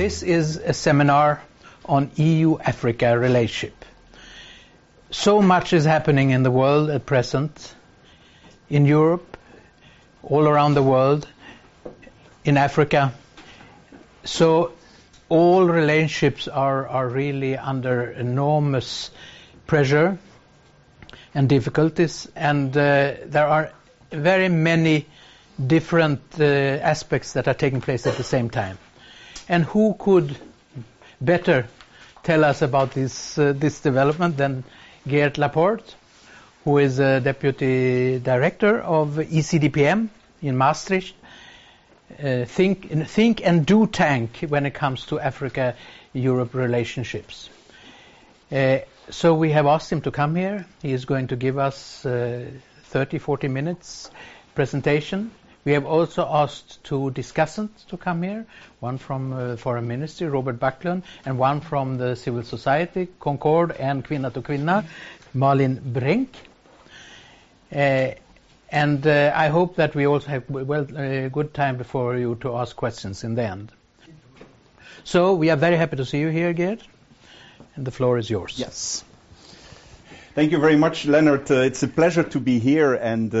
This is a seminar on EU-Africa relationship. So much is happening in the world at present, in Europe, all around the world, in Africa. So all relationships are, are really under enormous pressure and difficulties, and uh, there are very many different uh, aspects that are taking place at the same time. And who could better tell us about this uh, this development than Geert Laporte, who is a deputy director of ECDPM in Maastricht. Uh, think, think and do tank when it comes to Africa-Europe relationships. Uh, so we have asked him to come here. He is going to give us uh, 30, 40 minutes presentation. We have also asked two discussants to come here, one from uh, Foreign Ministry, Robert Backlund, and one from the civil society, Concord and Kvinna to Kvinna, Malin Brink. Uh, and uh, I hope that we also have well uh, good time before you to ask questions in the end. So we are very happy to see you here, Geert, and the floor is yours. Yes. Thank you very much, Leonard. Uh, it's a pleasure to be here and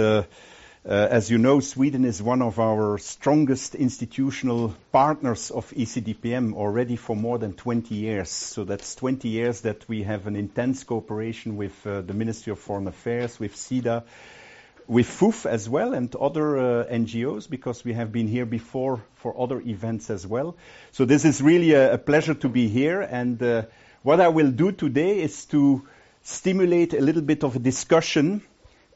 uh, as you know, Sweden is one of our strongest institutional partners of ECDPM already for more than 20 years. So that's 20 years that we have an intense cooperation with uh, the Ministry of Foreign Affairs, with SIDA, with FOOF as well, and other uh, NGOs, because we have been here before for other events as well. So this is really a, a pleasure to be here. And uh, what I will do today is to stimulate a little bit of a discussion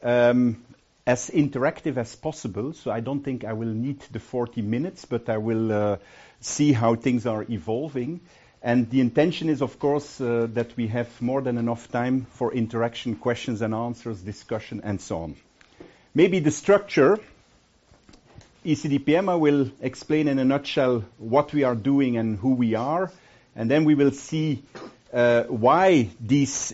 um, as interactive as possible. So I don't think I will need the 40 minutes, but I will uh, see how things are evolving. And the intention is, of course, uh, that we have more than enough time for interaction, questions and answers, discussion, and so on. Maybe the structure. ECDPM, I will explain in a nutshell what we are doing and who we are, and then we will see uh, why these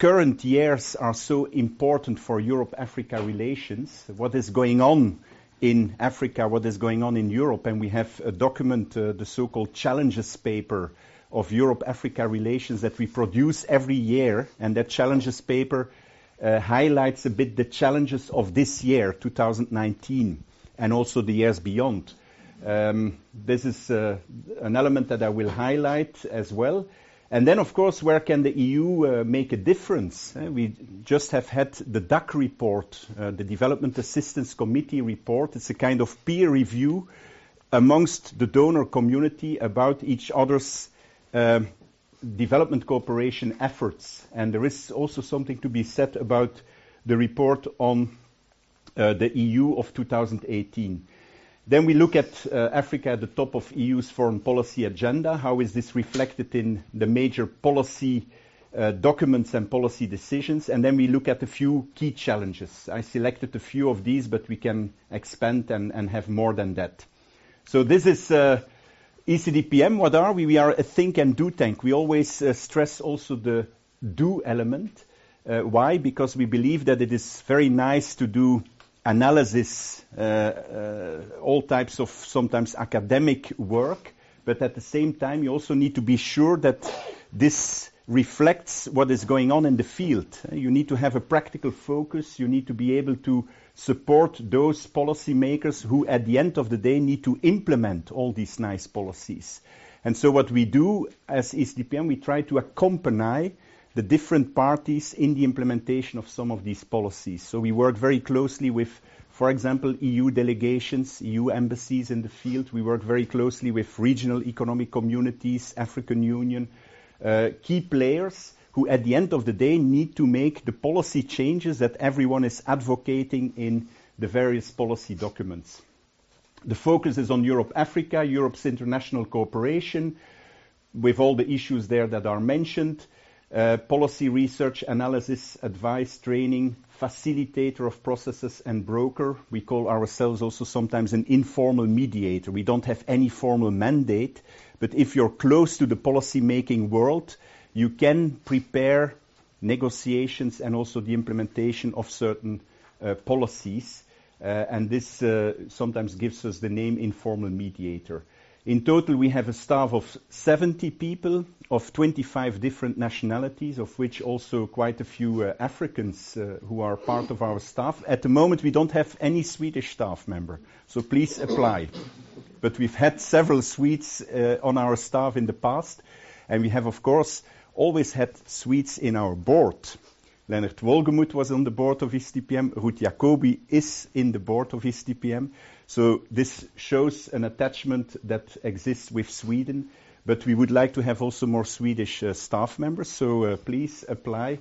current years are so important for Europe-Africa relations, what is going on in Africa, what is going on in Europe, and we have a document, uh, the so-called challenges paper of Europe-Africa relations that we produce every year, and that challenges paper uh, highlights a bit the challenges of this year, 2019, and also the years beyond. Um, this is uh, an element that I will highlight as well. And then, of course, where can the EU uh, make a difference? Uh, we just have had the DAC report, uh, the Development Assistance Committee report. It's a kind of peer review amongst the donor community about each other's um, development cooperation efforts. And there is also something to be said about the report on uh, the EU of 2018. Then we look at uh, Africa at the top of EU's foreign policy agenda. How is this reflected in the major policy uh, documents and policy decisions? And then we look at a few key challenges. I selected a few of these, but we can expand and, have more than that. So this is uh, ECDPM. What are we? We are a think and do tank. We always stress also the do element. Why? Because we believe that it is very nice to do analysis, uh, uh, all types of sometimes academic work, but at the same time, you also need to be sure that this reflects what is going on in the field. You need to have a practical focus. You need to be able to support those policymakers who, at the end of the day, need to implement all these nice policies. And so what we do as ECDPM, we try to accompany the different parties in the implementation of some of these policies. So we work very closely with, for example, EU delegations, EU embassies in the field. We work very closely with regional economic communities, African Union, uh, key players who at the end of the day need to make the policy changes that everyone is advocating in the various policy documents. The focus is on Europe-Africa, Europe's international cooperation, with all the issues there that are mentioned, uh, policy research, analysis, advice, training, facilitator of processes and broker. We call ourselves also sometimes an informal mediator. We don't have any formal mandate, but if you're close to the policy making world, you can prepare negotiations and also the implementation of certain uh, policies. Uh, and this uh, sometimes gives us the name informal mediator. In total, we have a staff of 70 people of 25 different nationalities, of which also quite a few uh, Africans uh, who are part of our staff. At the moment, we don't have any Swedish staff member, so please apply. But we've had several Swedes uh, on our staff in the past, and we have, of course, always had Swedes in our board. Leonard Wohlgemuth was on the board of ECDPM. Ruth Jacoby is in the board of ECDPM. So this shows an attachment that exists with Sweden, but we would like to have also more Swedish uh, staff members. So uh, please apply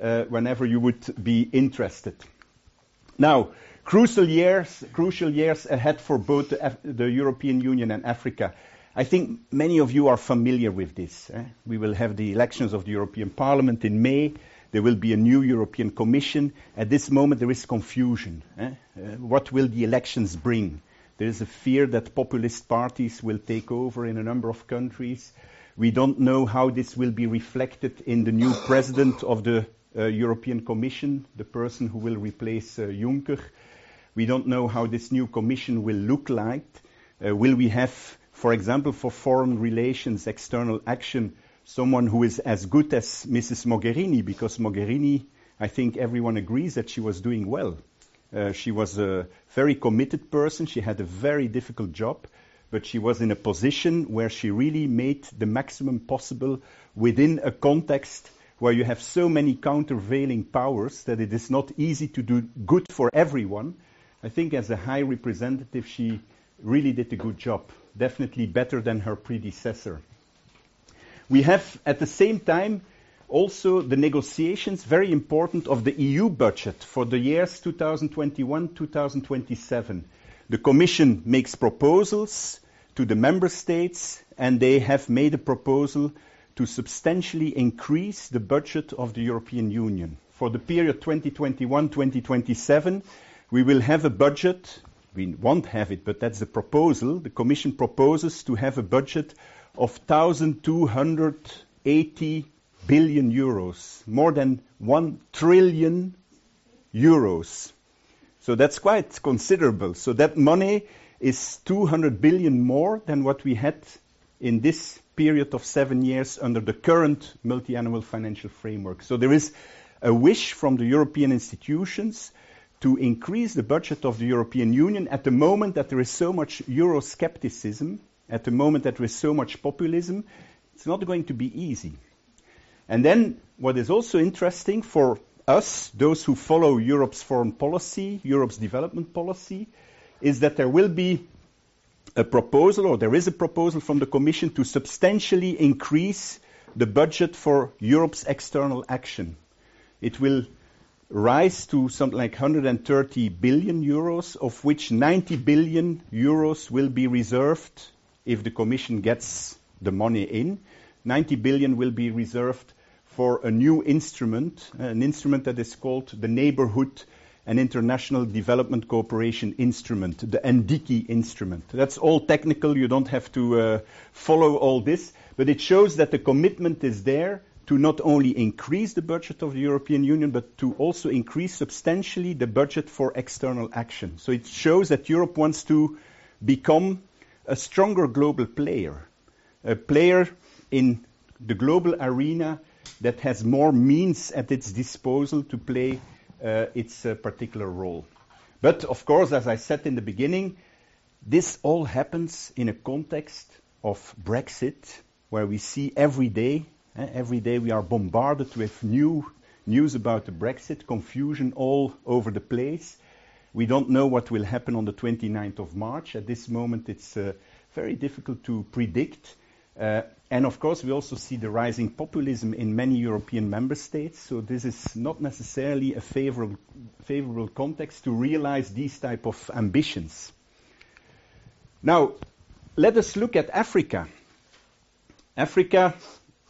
uh, whenever you would be interested. Now, crucial years, crucial years ahead for both the, Af- the European Union and Africa. I think many of you are familiar with this. Eh? We will have the elections of the European Parliament in May. There will be a new European Commission. At this moment, there is confusion. Eh? Uh, what will the elections bring? There is a fear that populist parties will take over in a number of countries. We don't know how this will be reflected in the new president of the uh, European Commission, the person who will replace uh, Juncker. We don't know how this new Commission will look like. Uh, will we have, for example, for foreign relations, external action, someone who is as good as Mrs. Mogherini, because Mogherini, I think everyone agrees that she was doing well. Uh, she was a very committed person. She had a very difficult job, but she was in a position where she really made the maximum possible within a context where you have so many countervailing powers that it is not easy to do good for everyone. I think as a high representative, she really did a good job, definitely better than her predecessor. We have at the same time also the negotiations, very important, of the EU budget for the years 2021-2027. The Commission makes proposals to the member states, and they have made a proposal to substantially increase the budget of the European Union. For the period 2021-2027, we will have a budget. We won't have it, but that's the proposal. The Commission proposes to have a budget of 1,280 billion euros, more than 1 trillion euros. So that's quite considerable. So that money is 200 billion more than what we had in this period of seven years under the current multi-annual financial framework. So there is a wish from the European institutions to increase the budget of the European Union at the moment that there is so much Euroscepticism, at the moment that there is so much populism. It's not going to be easy. And then what is also interesting for us, those who follow Europe's foreign policy, Europe's development policy, is that there will be a proposal, or there is a proposal from the Commission to substantially increase the budget for Europe's external action. It will rise to something like 130 billion euros, of which 90 billion euros will be reserved if the Commission gets the money in. 90 billion will be reserved for a new instrument, an instrument that is called the Neighborhood and International Development Cooperation Instrument, the NDICI instrument. That's all technical, you don't have to uh, follow all this, but it shows that the commitment is there to not only increase the budget of the European Union, but to also increase substantially the budget for external action. So it shows that Europe wants to become a stronger global player, a player in the global arena that has more means at its disposal to play uh, its uh, particular role. But of course, as I said in the beginning, this all happens in a context of Brexit, where we see every day, eh, every day we are bombarded with new news about the Brexit, confusion all over the place. We don't know what will happen on the 29th of March. At this moment, it's uh, very difficult to predict. Uh, and of course, we also see the rising populism in many European member states. So this is not necessarily a favorable, favorable context to realize these type of ambitions. Now, let us look at Africa. Africa,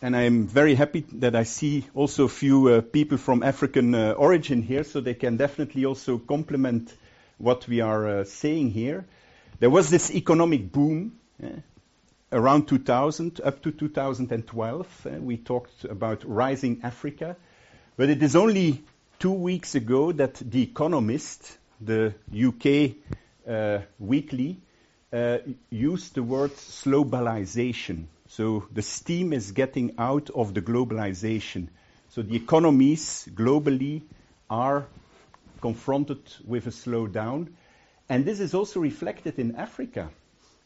and I'm very happy that I see also a few uh, people from African uh, origin here, so they can definitely also complement what we are uh, saying here. There was this economic boom. Eh, around 2000, up to 2012, uh, we talked about rising Africa. But it is only two weeks ago that The Economist, the UK uh, weekly, uh, used the word slowbalization. So the steam is getting out of the globalization. So the economies globally are confronted with a slowdown. And this is also reflected in Africa.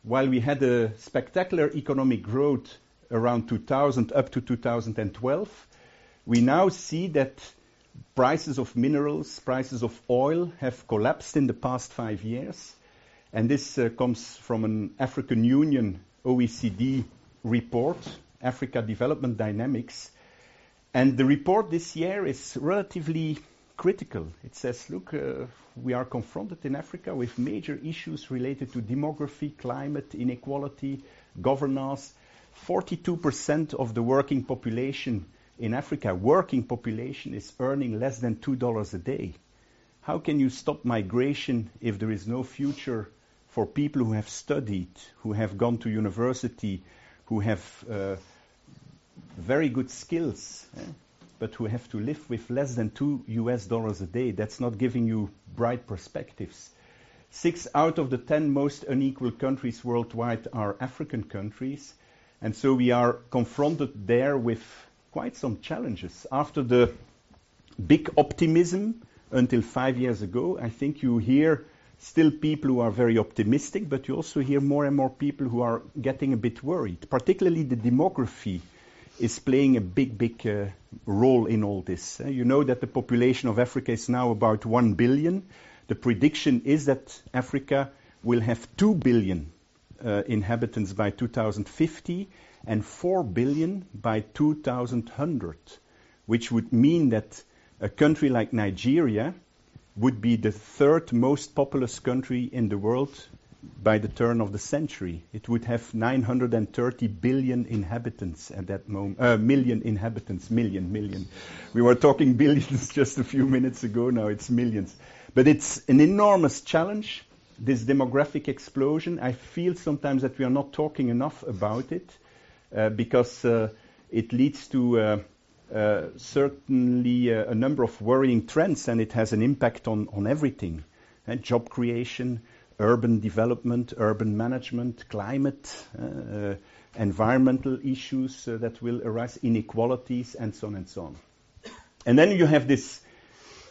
While we had a spectacular economic growth around 2000 up to 2012, we now see that prices of minerals, prices of oil have collapsed in the past five years. And this uh, comes from an African Union OECD report, Africa Development Dynamics. And the report this year is relatively critical. It says, look, uh, we are confronted in Africa with major issues related to demography, climate, inequality, governance. 42% of the working population in Africa, working population is earning less than $2 a day. How can you stop migration if there is no future for people who have studied, who have gone to university, who have uh, very good skills, eh? but who have to live with less than two US dollars a day? That's not giving you bright perspectives. Six out of the ten most unequal countries worldwide are African countries. And so we are confronted there with quite some challenges. After the big optimism until five years ago, I think you hear still people who are very optimistic, but you also hear more and more people who are getting a bit worried. Particularly the demography is playing a big, big uh, role in all this. Uh, you know that the population of Africa is now about 1 billion. The prediction is that Africa will have 2 billion uh, inhabitants by 2050 and 4 billion by 2100, which would mean that a country like Nigeria would be the third most populous country in the world by the turn of the century. It would have 930 billion inhabitants at that moment, uh, million inhabitants, million, million. We were talking billions just a few minutes ago, now it's millions. But it's an enormous challenge, this demographic explosion. I feel sometimes that we are not talking enough about it uh, because uh, it leads to uh, uh certainly uh, a number of worrying trends and it has an impact on, on everything. And job creation, urban development, urban management, climate, uh, environmental issues uh, that will arise, inequalities, and so on and so on. And then you have this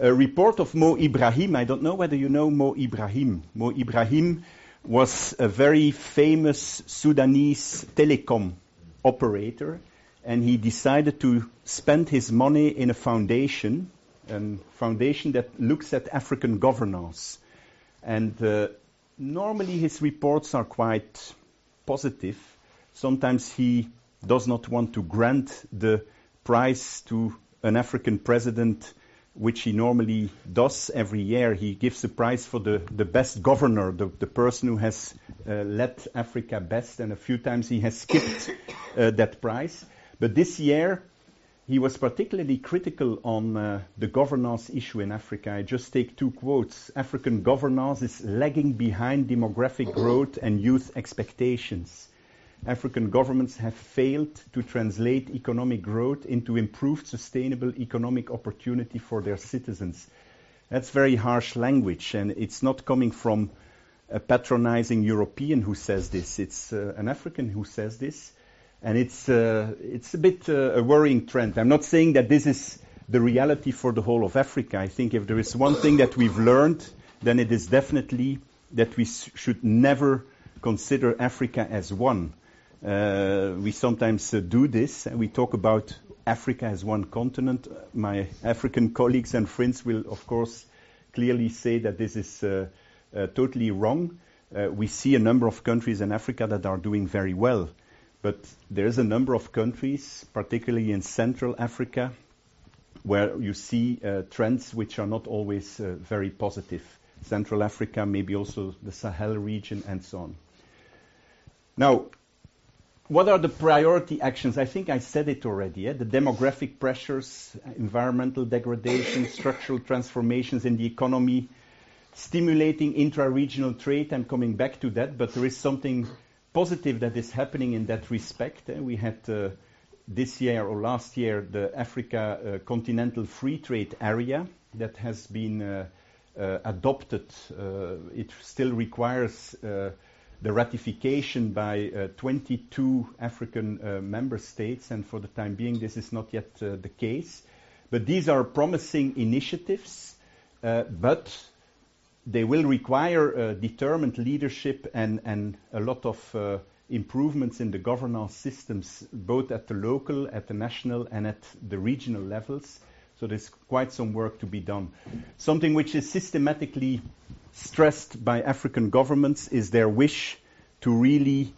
uh, report of Mo Ibrahim. I don't know whether you know Mo Ibrahim. Mo Ibrahim was a very famous Sudanese telecom operator, and he decided to spend his money in a foundation, a foundation that looks at African governance. And uh, normally his reports are quite positive. Sometimes he does not want to grant the prize to an African president, which he normally does every year. He gives the prize for the, the best governor, the, the person who has uh, led Africa best, and a few times he has skipped uh, that prize. But this year, he was particularly critical on uh, the governance issue in Africa. I just take two quotes. African governance is lagging behind demographic growth and youth expectations. African governments have failed to translate economic growth into improved sustainable economic opportunity for their citizens. That's very harsh language, and it's not coming from a patronizing European who says this. It's uh, an African who says this and it's uh, it's a bit uh, a worrying trend. I'm not saying that this is the reality for the whole of Africa. I think if there is one thing that we've learned, then it is definitely that we should never consider Africa as one. Uh, we sometimes uh, do this, and we talk about Africa as one continent. My African colleagues and friends will, of course, clearly say that this is uh, uh, totally wrong. we see a number of countries in Africa that are doing very well. But there's a number of countries, particularly in Central Africa, where you see uh, trends which are not always uh, very positive. Central Africa, maybe also the Sahel region, and so on. Now, what are the priority actions? I think I said it already. The demographic pressures, environmental degradation, structural transformations in the economy, stimulating intra-regional trade. I'm coming back to that, but there is something positive that is happening in that respect. Uh, we had uh, this year or last year the Africa uh, Continental Free Trade Area that has been uh, adopted. It still requires the ratification by uh, 22 African member states, and for the time being, this is not yet the case. But these are promising initiatives, but they will require uh, determined leadership and, and a lot of uh, improvements in the governance systems, both at the local, at the national, and at the regional levels. So there's quite some work to be done. Something which is systematically stressed by African governments is their wish to really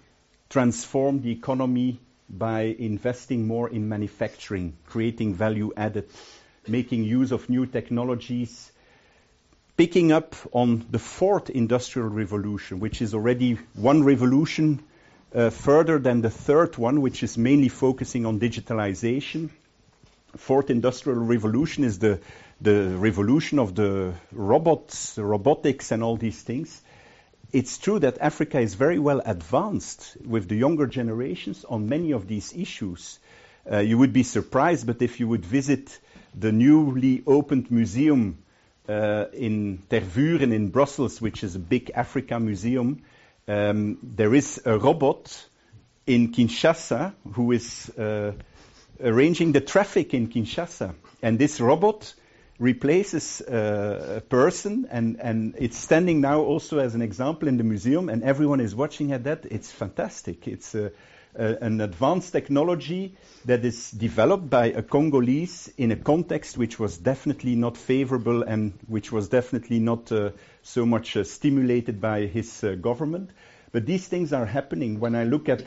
transform the economy by investing more in manufacturing, creating value added, making use of new technologies, picking up on the fourth industrial revolution, which is already one revolution uh, further than the third one, which is mainly focusing on digitalization. Fourth industrial revolution is the the revolution of the robots, robotics, and all these things. It's true that Africa is very well advanced with the younger generations on many of these issues. Uh, you would be surprised, but if you would visit the newly opened museum uh, in Tervuren in Brussels, which is a big Africa museum, um, there is a robot in Kinshasa who is uh, arranging the traffic in Kinshasa. And this robot replaces uh, a person, and, and it's standing now also as an example in the museum, and everyone is watching at that. It's fantastic. It's an advanced technology that is developed by a Congolese in a context which was definitely not favorable and which was definitely not uh, so much uh, stimulated by his uh, government. But these things are happening. When I look at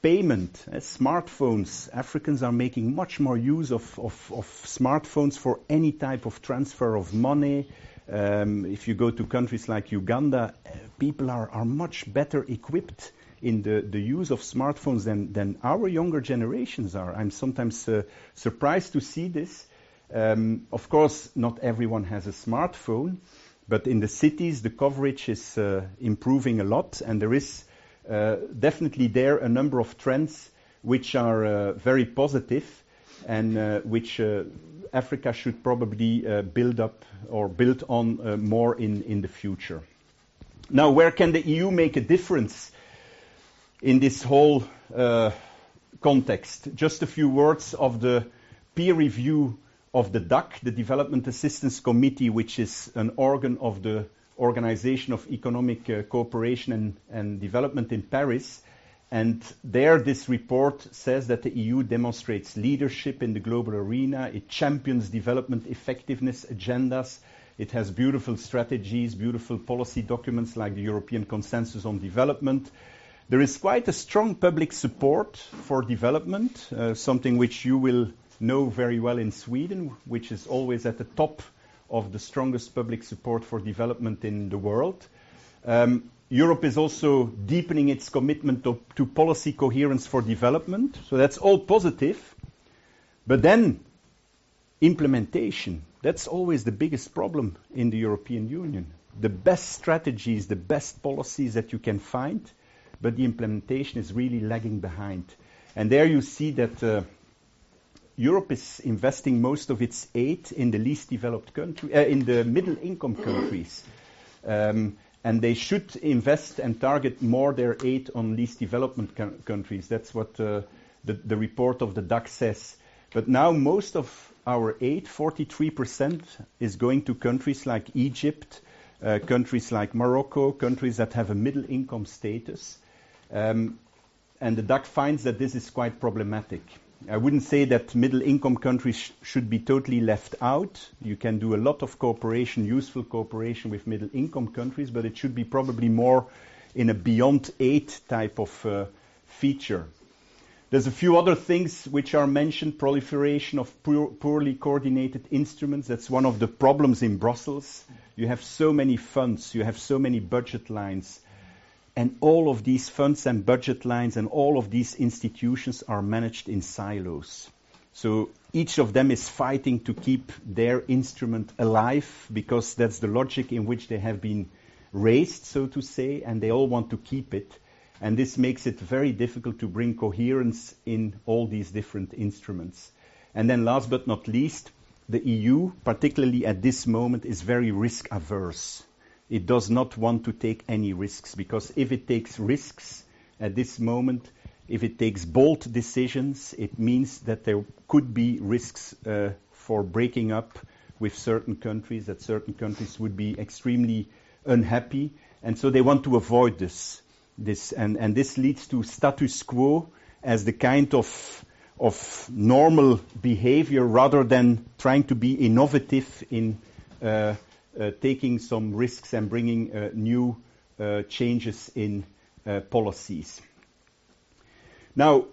payment, uh, smartphones, Africans are making much more use of, of, of smartphones for any type of transfer of money. Um, if you go to countries like Uganda, uh, people are, are much better equipped in the, the use of smartphones than, than our younger generations are. I'm sometimes uh, surprised to see this. Um, of course, not everyone has a smartphone, but in the cities, the coverage is uh, improving a lot, and there is uh, definitely there a number of trends which are uh, very positive and uh, which Africa should probably build up or build on more in, in the future. Now, where can the EU make a difference in this whole context? Just a few words of the peer review of the DAC, the Development Assistance Committee, which is an organ of the Organization of Economic uh, Cooperation and, and, Development in Paris. And there, this report says that the EU demonstrates leadership in the global arena. It champions development effectiveness agendas. It has beautiful strategies, beautiful policy documents like the European Consensus on Development. There is quite a strong public support for development, uh, something which you will know very well in Sweden, which is always at the top of the strongest public support for development in the world. Um, Europe is also deepening its commitment to, to, policy coherence for development, so that's all positive. But then, implementation, that's always the biggest problem in the European Union. The best strategies, the best policies that you can find, but the implementation is really lagging behind. And there you see that uh, Europe is investing most of its aid in the least developed country, uh, in the middle income countries. Um, and they should invest and target more their aid on least development co- countries. That's what uh, the, the, report of the DAC says. But now most of our aid, 43%, is going to countries like Egypt, uh, countries like Morocco, countries that have a middle income status. Um, and the DAC finds that this is quite problematic. I wouldn't say that middle income countries sh- should be totally left out. You can do a lot of cooperation, useful cooperation with middle income countries, but it should be probably more in a beyond aid type of uh, feature. There's a few other things which are mentioned proliferation of poor, poorly coordinated instruments. That's one of the problems in Brussels. You have so many funds, you have so many budget lines and all of these funds and budget lines and all of these institutions are managed in silos. So each of them is fighting to keep their instrument alive because that's the logic in which they have been raised, so to say, and they all want to keep it. And this makes it very difficult to bring coherence in all these different instruments. And then last but not least, the EU, particularly at this moment, is very risk averse. It does not want to take any risks because if it takes risks at this moment, if it takes bold decisions, it means that there could be risks uh, for breaking up with certain countries, that certain countries would be extremely unhappy, and so they want to avoid this. This and, and this leads to status quo as the kind of of normal behavior rather than trying to be innovative in uh, taking some risks and bringing uh, new uh, changes in uh, policies. Now,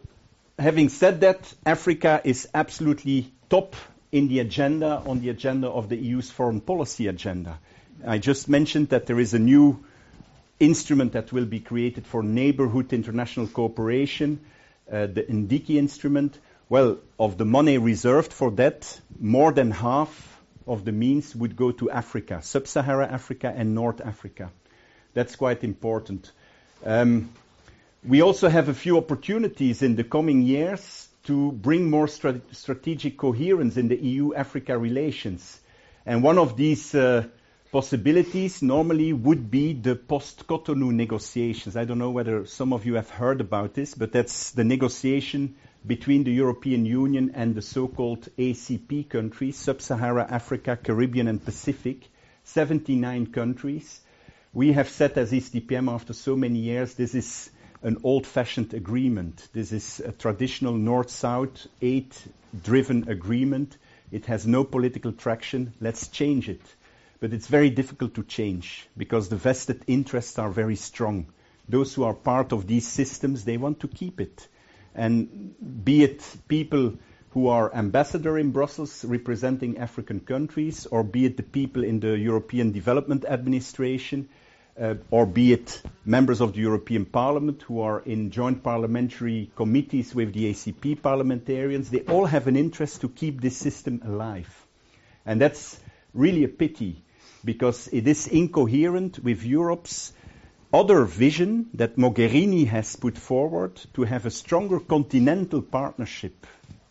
having said that, Africa is absolutely top in the agenda, on the agenda of the EU's foreign policy agenda. I just mentioned that there is a new instrument that will be created for neighborhood international cooperation, uh, the NDICI instrument. Well, of the money reserved for that, more than half of the means would go to Africa, sub-Sahara Africa and North Africa. That's quite important. Um, we also have a few opportunities in the coming years to bring more strat- strategic coherence in the EU-Africa relations. And one of these uh, possibilities normally would be the post-Cotonou negotiations. I don't know whether some of you have heard about this, but that's the negotiation between the European Union and the so-called ACP countries, Sub-Sahara Africa, Caribbean and Pacific, 79 countries. We have said as ECDPM after so many years, this is an old-fashioned agreement. This is a traditional North-South aid-driven agreement. It has no political traction. Let's change it. But it's very difficult to change because the vested interests are very strong. Those who are part of these systems, they want to keep it. And be it people who are ambassador in Brussels representing African countries, or be it the people in the European Development Administration, uh, or be it members of the European Parliament who are in joint parliamentary committees with the ACP parliamentarians, they all have an interest to keep this system alive. And that's really a pity because it is incoherent with Europe's other vision that Mogherini has put forward to have a stronger continental partnership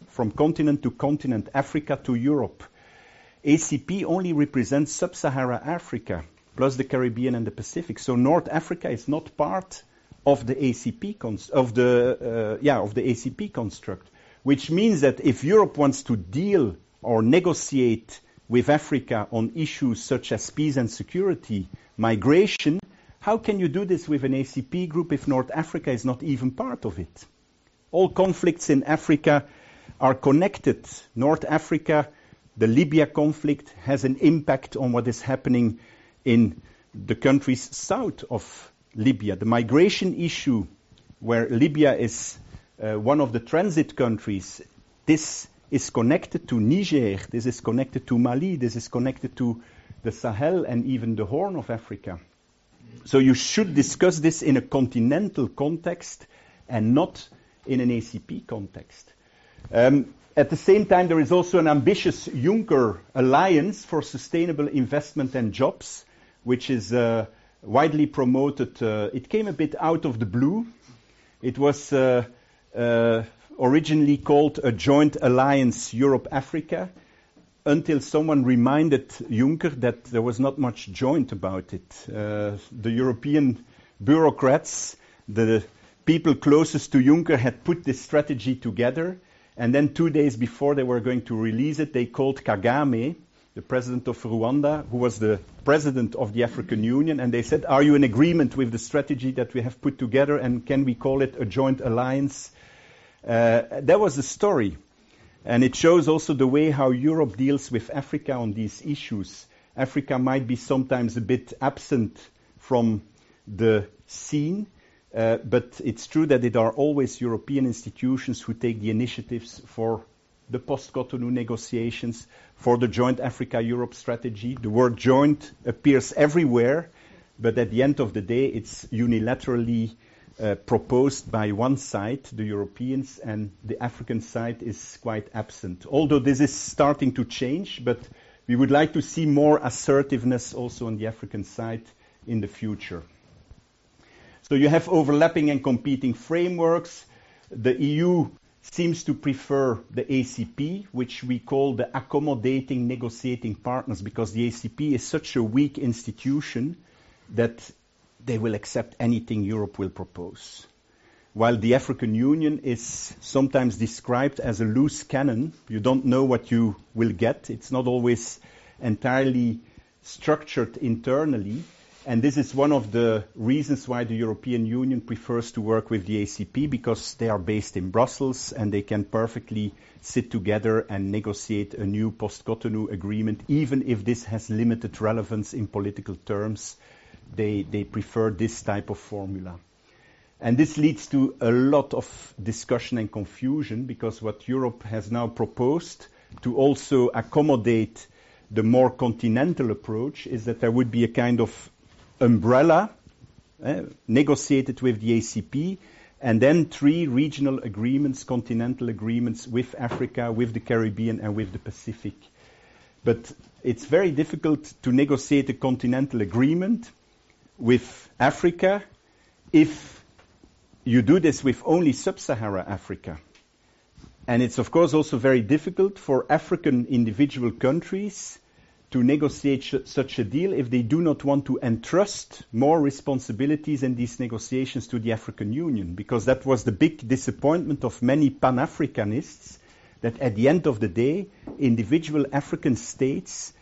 from continent to continent, Africa to Europe. ACP only represents sub-Sahara Africa plus the Caribbean and the Pacific. So North Africa is not part of the ACP of the uh, yeah of the ACP construct, which means that if Europe wants to deal or negotiate with Africa on issues such as peace and security, migration, how can you do this with an ACP group if North Africa is not even part of it? All conflicts in Africa are connected. North Africa, the Libya conflict has an impact on what is happening in the countries south of Libya. The migration issue, where Libya is uh, one of the transit countries, this is connected to Niger, this is connected to Mali, this is connected to the Sahel and even the Horn of Africa. So you should discuss this in a continental context and not in an ACP context. Um, at the same time, there is also an ambitious Juncker alliance for sustainable investment and jobs, which is uh, widely promoted. Uh, it came a bit out of the blue. It was uh, uh originally called a Joint Alliance Europe-Africa until someone reminded Juncker that there was not much joint about it. Uh, the European bureaucrats, the people closest to Juncker had put this strategy together, and then two days before they were going to release it, they called Kagame, the president of Rwanda, who was the president of the African Union, and they said, Are you in agreement with the strategy that we have put together, and can we call it a joint alliance? Uh, that was the story. And it shows also the way how Europe deals with Africa on these issues. Africa might be sometimes a bit absent from the scene, uh, but it's true that it are always European institutions who take the initiatives for the post-Cotonou negotiations, for the joint Africa-Europe strategy. The word joint appears everywhere, but at the end of the day, it's unilaterally uh, proposed by one side, the Europeans, and the African side is quite absent. Although this is starting to change, but we would like to see more assertiveness also on the African side in the future. So you have overlapping and competing frameworks. The EU seems to prefer the ACP, which we call the accommodating negotiating partners, because the ACP is such a weak institution that they will accept anything Europe will propose. While the African Union is sometimes described as a loose cannon, you don't know what you will get. It's not always entirely structured internally. And this is one of the reasons why the European Union prefers to work with the ACP because they are based in Brussels and they can perfectly sit together and negotiate a new post-Cotonou agreement, even if this has limited relevance in political terms. They, they prefer this type of formula. And this leads to a lot of discussion and confusion because what Europe has now proposed to also accommodate the more continental approach is that there would be a kind of umbrella eh, negotiated with the ACP and then three regional agreements, continental agreements with Africa, with the Caribbean, and with the Pacific. But it's very difficult to negotiate a continental agreement with Africa if you do this with only sub-Sahara Africa. And it's of course also very difficult for African individual countries to negotiate sh- such a deal if they do not want to entrust more responsibilities in these negotiations to the African Union, because that was the big disappointment of many Pan-Africanists, that at the end of the day, individual African states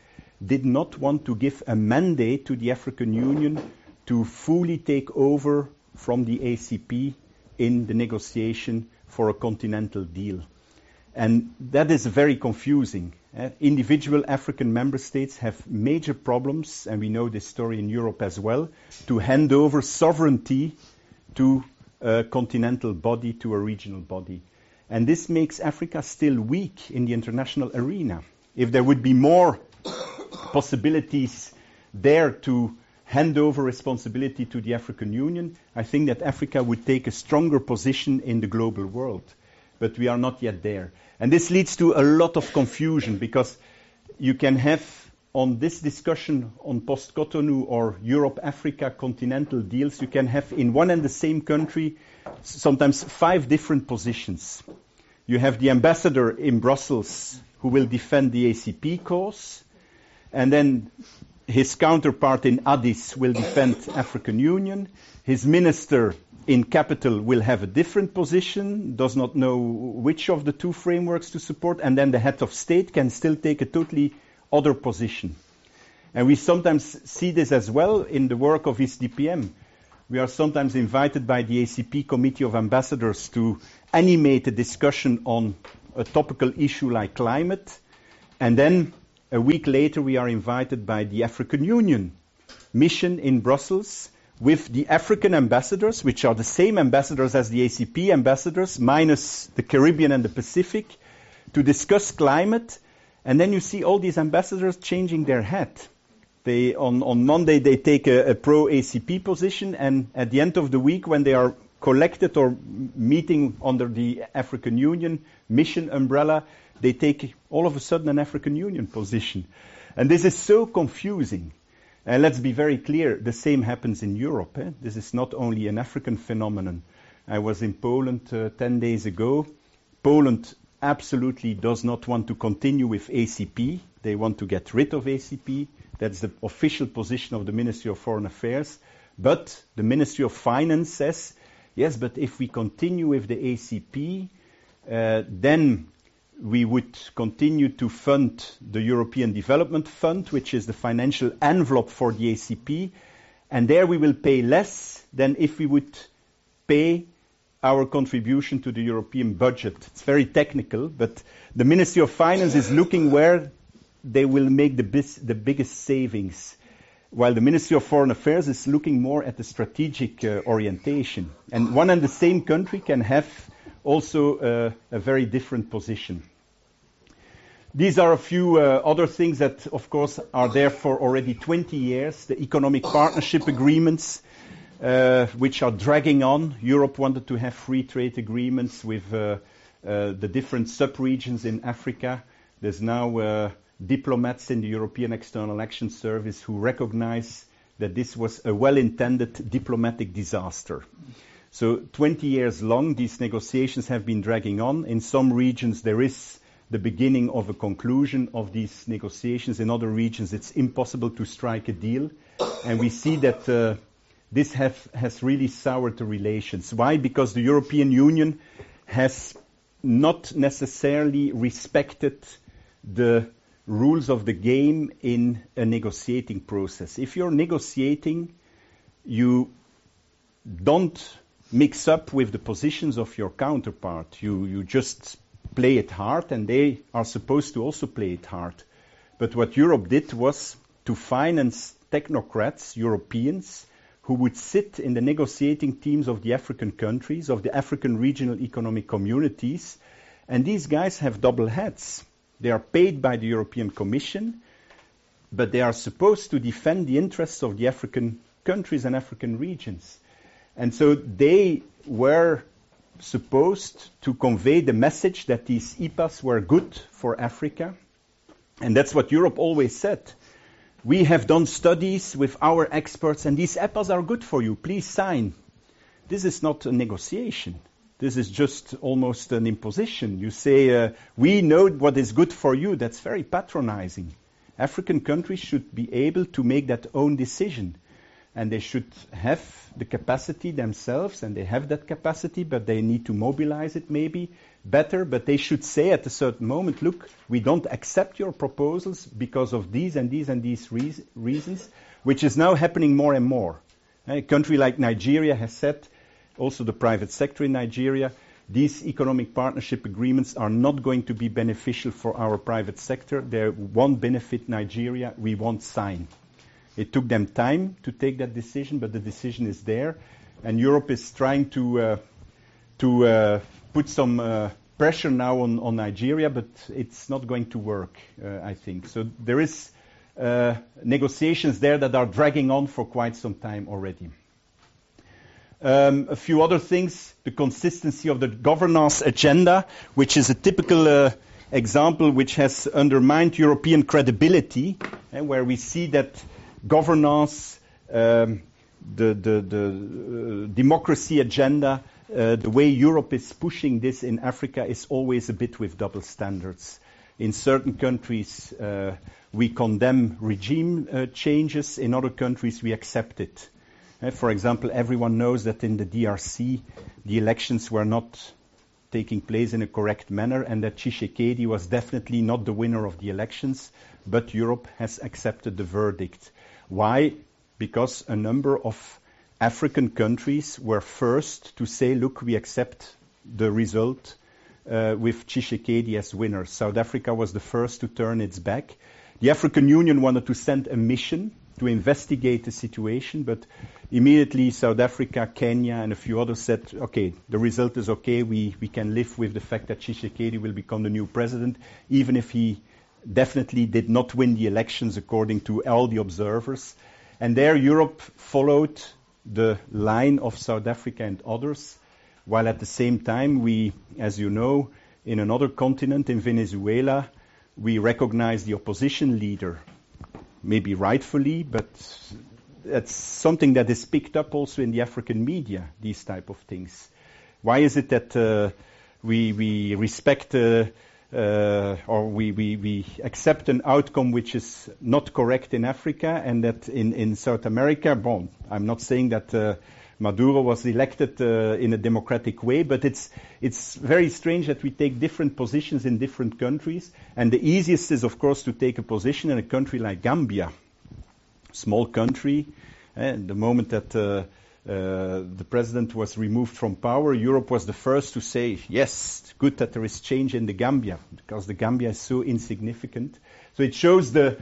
did not want to give a mandate to the African Union to fully take over from the ACP in the negotiation for a continental deal. And that is very confusing. Uh, individual African member states have major problems, and we know this story in Europe as well, to hand over sovereignty to a continental body, to a regional body. And this makes Africa still weak in the international arena. If there would be more possibilities there to hand over responsibility to the African Union, I think that Africa would take a stronger position in the global world. But we are not yet there. And this leads to a lot of confusion because you can have on this discussion on post-Cotonou or Europe-Africa continental deals, you can have in one and the same country sometimes five different positions. You have the ambassador in Brussels who will defend the ACP cause, and then his counterpart in Addis will defend African Union. His minister in capital will have a different position, does not know which of the two frameworks to support, and then the head of state can still take a totally other position. And we sometimes see this as well in the work of ECDPM. We are sometimes invited by the ACP Committee of Ambassadors to animate a discussion on a topical issue like climate, and then a week later, we are invited by the African Union mission in Brussels with the African ambassadors, which are the same ambassadors as the ACP ambassadors, minus the Caribbean and the Pacific, to discuss climate. And then you see all these ambassadors changing their hat. They, on, on Monday, they take a, a pro ACP position, and at the end of the week, when they are collected or meeting under the African Union mission umbrella, they take all of a sudden an African Union position. And this is so confusing. And let's be very clear, the same happens in Europe. Eh? This is not only an African phenomenon. I was in Poland uh, 10 days ago. Poland absolutely does not want to continue with ACP. They want to get rid of ACP. That's the official position of the Ministry of Foreign Affairs. But the Ministry of Finance says, yes, but if we continue with the ACP, uh, then we would continue to fund the European Development Fund, which is the financial envelope for the ACP, and there we will pay less than if we would pay our contribution to the European budget. It's very technical, but the Ministry of Finance is looking where they will make the, bis- the biggest savings, while the Ministry of Foreign Affairs is looking more at the strategic uh, orientation. And one and the same country can have also uh, a very different position. These are a few uh, other things that, of course, are there for already 20 years. The economic partnership agreements, uh, which are dragging on. Europe wanted to have free trade agreements with the different sub-regions in Africa. There's now diplomats in the European External Action Service who recognize that this was a well-intended diplomatic disaster. So 20 years long, these negotiations have been dragging on. In some regions, there is the beginning of a conclusion of these negotiations. In other regions, it's impossible to strike a deal. And we see that uh, this have, has really soured the relations. Why? Because the European Union has not necessarily respected the rules of the game in a negotiating process. If you're negotiating, you don't mix up with the positions of your counterpart. You, you just play it hard, and they are supposed to also play it hard. But what Europe did was to finance technocrats, Europeans, who would sit in the negotiating teams of the African countries, of the African regional economic communities. And these guys have double heads. They are paid by the European Commission, but they are supposed to defend the interests of the African countries and African regions. And so they were supposed to convey the message that these EPAs were good for Africa. And that's what Europe always said. We have done studies with our experts, and these EPAs are good for you. Please sign. This is not a negotiation. This is just almost an imposition. You say, uh, we know what is good for you. That's very patronizing. African countries should be able to make that own decision. And they should have the capacity themselves, and they have that capacity, but they need to mobilize it maybe better. But they should say at a certain moment, look, we don't accept your proposals because of these and these and these reasons, which is now happening more and more. A country like Nigeria has said, also the private sector in Nigeria, these economic partnership agreements are not going to be beneficial for our private sector. They won't benefit Nigeria. We won't sign. It took them time to take that decision, but the decision is there. And Europe is trying to, uh, to uh, put some uh, pressure now on, on, Nigeria, but it's not going to work, uh, I think. So there is uh, negotiations there that are dragging on for quite some time already. Um, a few other things, the consistency of the governance agenda, which is a typical uh, example which has undermined European credibility, and where we see that governance, um, the, the, the uh, democracy agenda, uh, the way Europe is pushing this in Africa is always a bit with double standards. In certain countries, uh, we condemn regime uh, changes. In other countries, we accept it. Uh, for example, everyone knows that in the DRC, the elections were not taking place in a correct manner and that Tshisekedi was definitely not the winner of the elections, but Europe has accepted the verdict. Why? Because a number of African countries were first to say, look, we accept the result uh, with Tshisekedi as winner. South Africa was the first to turn its back. The African Union wanted to send a mission to investigate the situation, but immediately South Africa, Kenya, and a few others said, okay, the result is okay. We, we can live with the fact that Tshisekedi will become the new president, even if he definitely did not win the elections according to all the observers. And there Europe followed the line of South Africa and others, while at the same time we, as you know, in another continent, in Venezuela, we recognize the opposition leader, maybe rightfully, but that's something that is picked up also in the African media, these type of things. Why is it that uh, we, we respect uh, uh, or we, we, we accept an outcome which is not correct in Africa and that in, in South America, bon, I'm not saying that uh, Maduro was elected uh, in a democratic way, but it's, it's very strange that we take different positions in different countries. And the easiest is, of course, to take a position in a country like Gambia, small country. And the moment that uh, the president was removed from power, Europe was the first to say, yes, good that there is change in the Gambia, because the Gambia is so insignificant. So it shows the,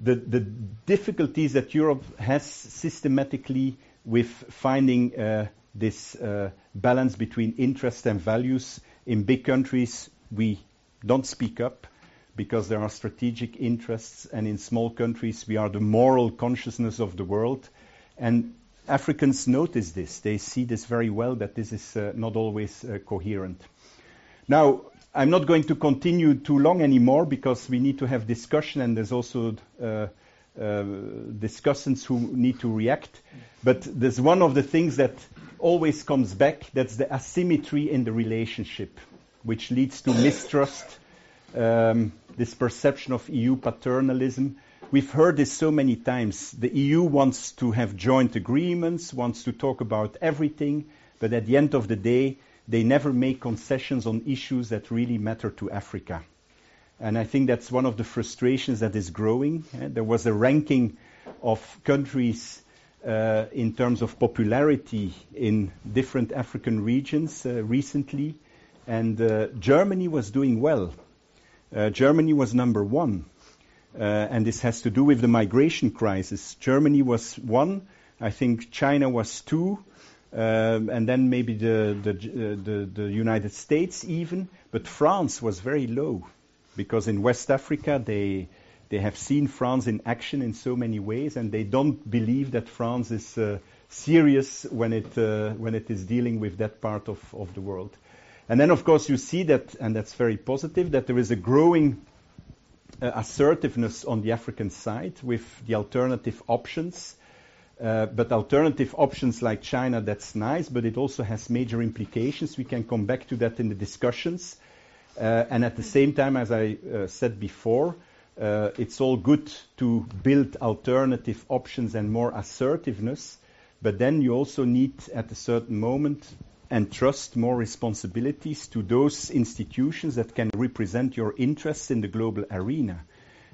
the, the difficulties that Europe has systematically with finding uh, this uh, balance between interests and values. In big countries, we don't speak up because there are strategic interests, and in small countries, we are the moral consciousness of the world. And Africans notice this. They see this very well, that this is uh, not always uh, coherent. Now, I'm not going to continue too long anymore because we need to have discussion, and there's also uh, uh, discussants who need to react. But there's one of the things that always comes back that's the asymmetry in the relationship, which leads to mistrust, um, this perception of EU paternalism. We've heard this so many times. The EU wants to have joint agreements, wants to talk about everything, but at the end of the day, they never make concessions on issues that really matter to Africa. And I think that's one of the frustrations that is growing. Uh, there was a ranking of countries uh, in terms of popularity in different African regions uh, recently, and uh, Germany was doing well. Uh, Germany was number one, and this has to do with the migration crisis. Germany was one, I think China was two, um, and then maybe the, the, the, the United States even, but France was very low because in West Africa they they have seen France in action in so many ways, and they don't believe that France is uh, serious when it uh, when it is dealing with that part of, of the world. And then, of course, you see that, and that's very positive, that there is a growing uh, assertiveness on the African side with the alternative options. Uh, but alternative options like China, that's nice, but it also has major implications. We can come back to that in the discussions. Uh, and at the same time, as I uh, said before, uh, it's all good to build alternative options and more assertiveness, but then you also need, at a certain moment, entrust more responsibilities to those institutions that can represent your interests in the global arena.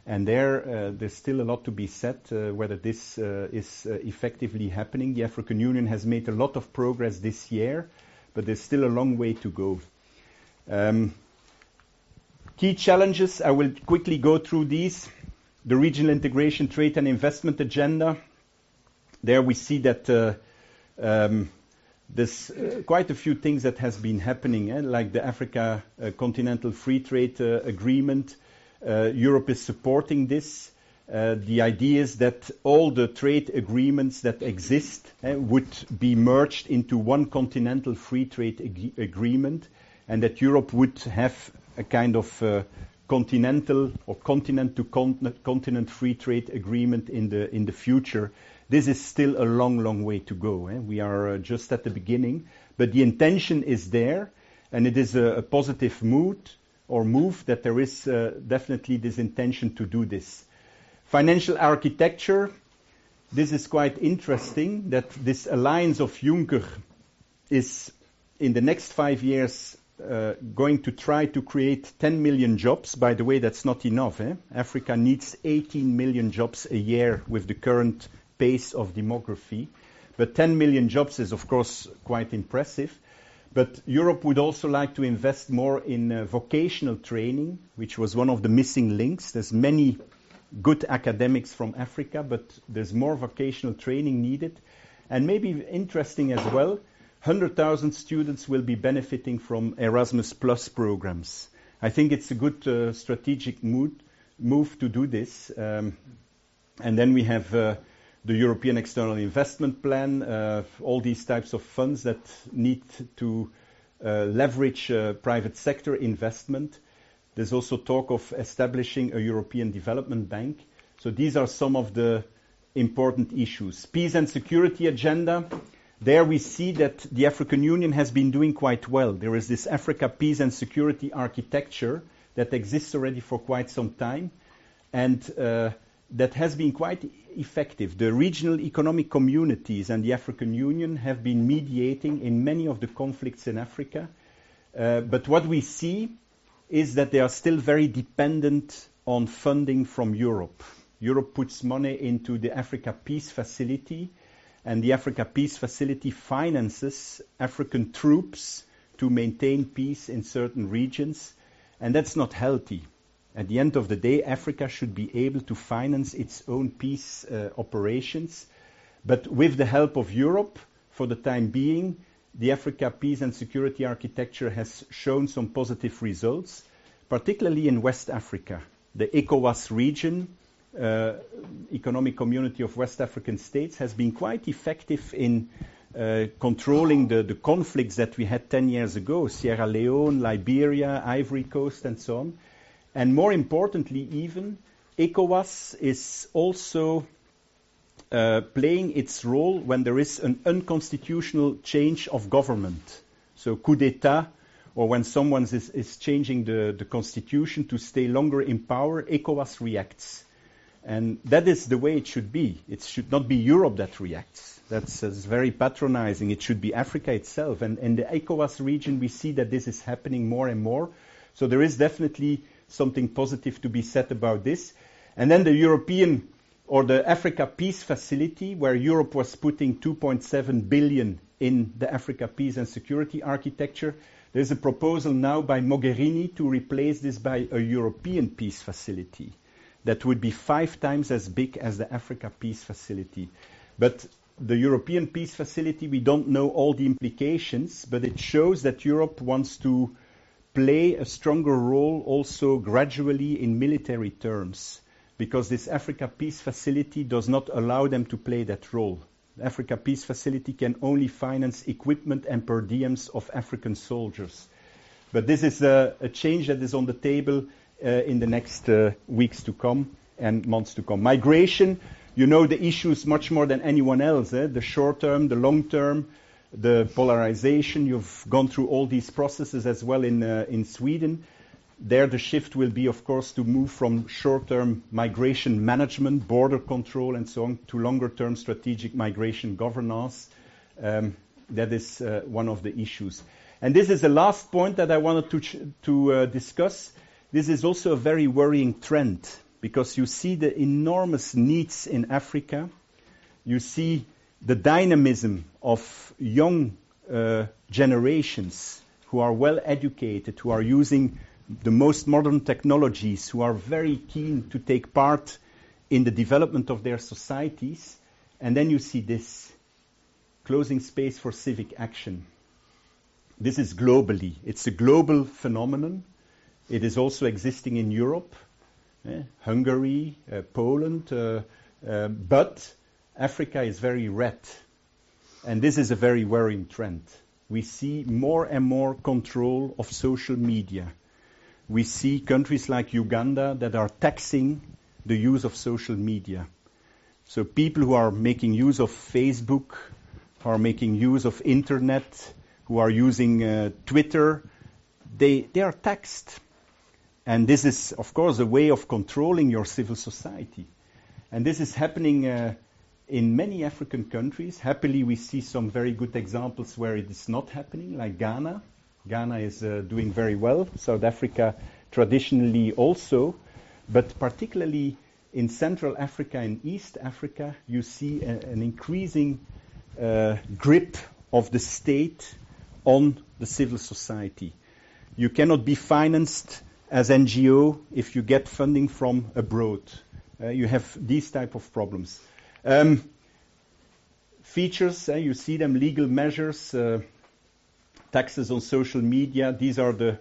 And there, uh, there's still a lot to be said uh, whether this uh, is uh, effectively happening. The African Union has made a lot of progress this year, but there's still a long way to go. Um, key challenges, I will quickly go through these. The regional integration, trade and investment agenda. There we see that uh, um, there's uh, quite a few things that has been happening, eh? like the Africa uh, Continental Free Trade uh, Agreement. Uh, Europe is supporting this. Uh, the idea is that all the trade agreements that exist eh, would be merged into one continental free trade ag- agreement, and that Europe would have a kind of uh, continental or continent to continent, continent free trade agreement in the in the future this is still a long, long way to go. Eh? We are uh, just at the beginning, but the intention is there, and it is a, positive mood or move that there is uh, definitely this intention to do this. Financial architecture, this is quite interesting that this alliance of Juncker is in the next five years uh, going to try to create 10 million jobs. By the way, that's not enough. Eh? Africa needs 18 million jobs a year with the current pace of demography. But 10 million jobs is, of course, quite impressive. But Europe would also like to invest more in uh, vocational training, which was one of the missing links. There's many good academics from Africa, but there's more vocational training needed. And maybe interesting as well, 100,000 students will be benefiting from Erasmus Plus programs. I think it's a good uh, strategic mood, move to do this. Um, and then we have uh, the European External Investment Plan, uh, all these types of funds that need to uh, leverage uh, private sector investment. There's also talk of establishing a European Development Bank. So these are some of the important issues. Peace and security agenda. There we see that the African Union has been doing quite well. There is this Africa peace and security architecture that exists already for quite some time. And that has been quite effective. The regional economic communities and the African Union have been mediating in many of the conflicts in Africa. Uh, but what we see is that they are still very dependent on funding from Europe. Europe puts money into the Africa Peace Facility, and the Africa Peace Facility finances African troops to maintain peace in certain regions, and that's not healthy. At the end of the day, Africa should be able to finance its own peace uh, operations. But with the help of Europe, for the time being, the Africa peace and security architecture has shown some positive results, particularly in West Africa. The ECOWAS region, uh, Economic Community of West African States, has been quite effective in uh, controlling the, the conflicts that we had 10 years ago Sierra Leone, Liberia, Ivory Coast, and so on. And more importantly, even, ECOWAS is also uh, playing its role when there is an unconstitutional change of government. So coup d'etat or when someone is, is changing the, the constitution to stay longer in power, ECOWAS reacts. And that is the way it should be. It should not be Europe that reacts. That's, that's very patronizing. It should be Africa itself. And in the ECOWAS region, we see that this is happening more and more. So there is definitely something positive to be said about this. And then the European or the Africa Peace Facility, where Europe was putting 2.7 billion in the Africa Peace and Security Architecture. There's a proposal now by Mogherini to replace this by a European Peace Facility that would be five times as big as the Africa Peace Facility. But the European Peace Facility, we don't know all the implications, but it shows that Europe wants to play a stronger role also gradually in military terms because this Africa Peace Facility does not allow them to play that role. The Africa Peace Facility can only finance equipment and per diems of African soldiers. But this is a, a change that is on the table uh, in the next uh, weeks to come and months to come. Migration, you know the issues much more than anyone else. Eh? The short term, the long term, the polarization. You've gone through all these processes as well in, uh, in Sweden. There, the shift will be, of course, to move from short-term migration management, border control, and so on, to longer-term strategic migration governance. Um, that is uh, one of the issues. And this is the last point that I wanted to, ch- to uh, discuss. This is also a very worrying trend because you see the enormous needs in Africa. You see the dynamism of young uh, generations who are well educated, who are using the most modern technologies, who are very keen to take part in the development of their societies. And then you see this closing space for civic action. This is globally. It's a global phenomenon. It is also existing in Europe, eh, Hungary, uh, Poland, uh, uh, but Africa is very red. And this is a very worrying trend. We see more and more control of social media we see countries like Uganda that are taxing the use of social media. So people who are making use of Facebook, who are making use of internet, who are using uh, Twitter, they, they are taxed. And this is, of course, a way of controlling your civil society. And this is happening uh, in many African countries. Happily, we see some very good examples where it is not happening, like Ghana. Ghana is uh, doing very well. South Africa traditionally also, but particularly in Central Africa and East Africa, you see a, an increasing uh, grip of the state on the civil society. You cannot be financed as NGO if you get funding from abroad. Uh, you have these type of problems. Um, features, uh, you see them, legal measures, uh, taxes on social media. These are the,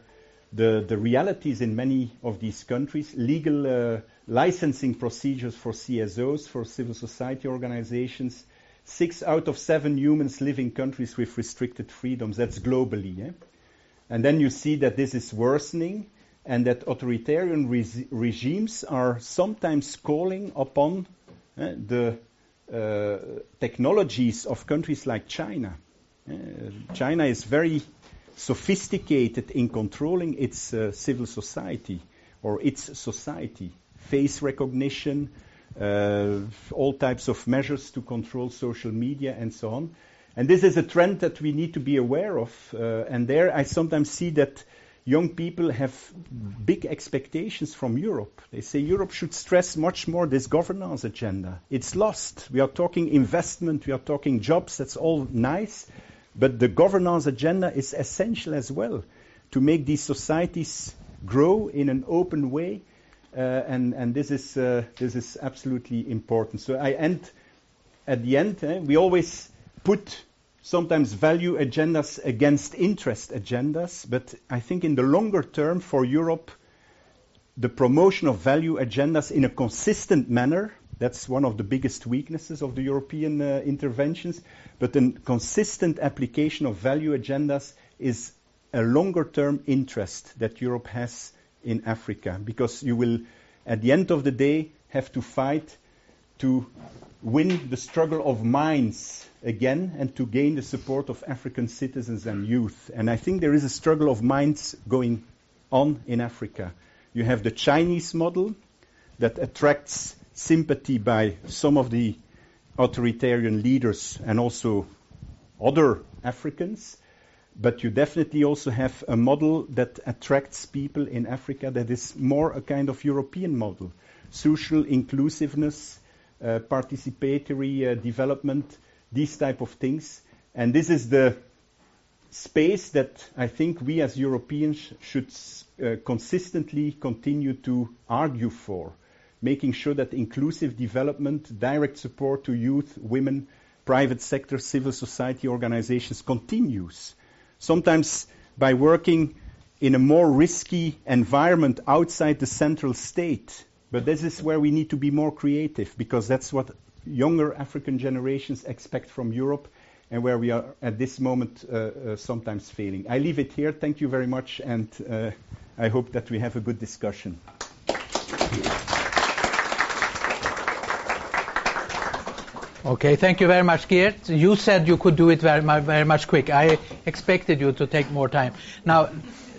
the, the realities in many of these countries. Legal uh, licensing procedures for CSOs, for civil society organizations. Six out of seven humans live in countries with restricted freedoms. That's globally. Eh? And then you see that this is worsening and that authoritarian re- regimes are sometimes calling upon eh, the technologies of countries like China uh, China is very sophisticated in controlling its uh, civil society or its society. Face recognition, uh, all types of measures to control social media and so on. And this is a trend that we need to be aware of. Uh, and there I sometimes see that young people have big expectations from Europe. They say Europe should stress much more this governance agenda. It's lost. We are talking investment, we are talking jobs, that's all nice. But the governance agenda is essential as well to make these societies grow in an open way. Uh, and, and this is uh, this is absolutely important. So I end at the end. Eh, we always put sometimes value agendas against interest agendas, but I think in the longer term for Europe, the promotion of value agendas in a consistent manner that's one of the biggest weaknesses of the European uh, interventions. But a consistent application of value agendas is a longer term interest that Europe has in Africa because you will, at the end of the day, have to fight to win the struggle of minds again and to gain the support of African citizens and youth. And I think there is a struggle of minds going on in Africa. You have the Chinese model that attracts sympathy by some of the authoritarian leaders and also other Africans. But you definitely also have a model that attracts people in Africa that is more a kind of European model. Social inclusiveness, uh, participatory uh, development, these type of things. And this is the space that I think we as Europeans should uh, consistently continue to argue for, making sure that inclusive development, direct support to youth, women, private sector, civil society organizations continues. Sometimes by working in a more risky environment outside the central state. But this is where we need to be more creative because that's what younger African generations expect from Europe and where we are at this moment uh, uh, sometimes failing. I leave it here. Thank you very much, and uh, I hope that we have a good discussion. Okay, thank you very much, Geert. You said you could do it very, very much quick. I expected you to take more time. Now,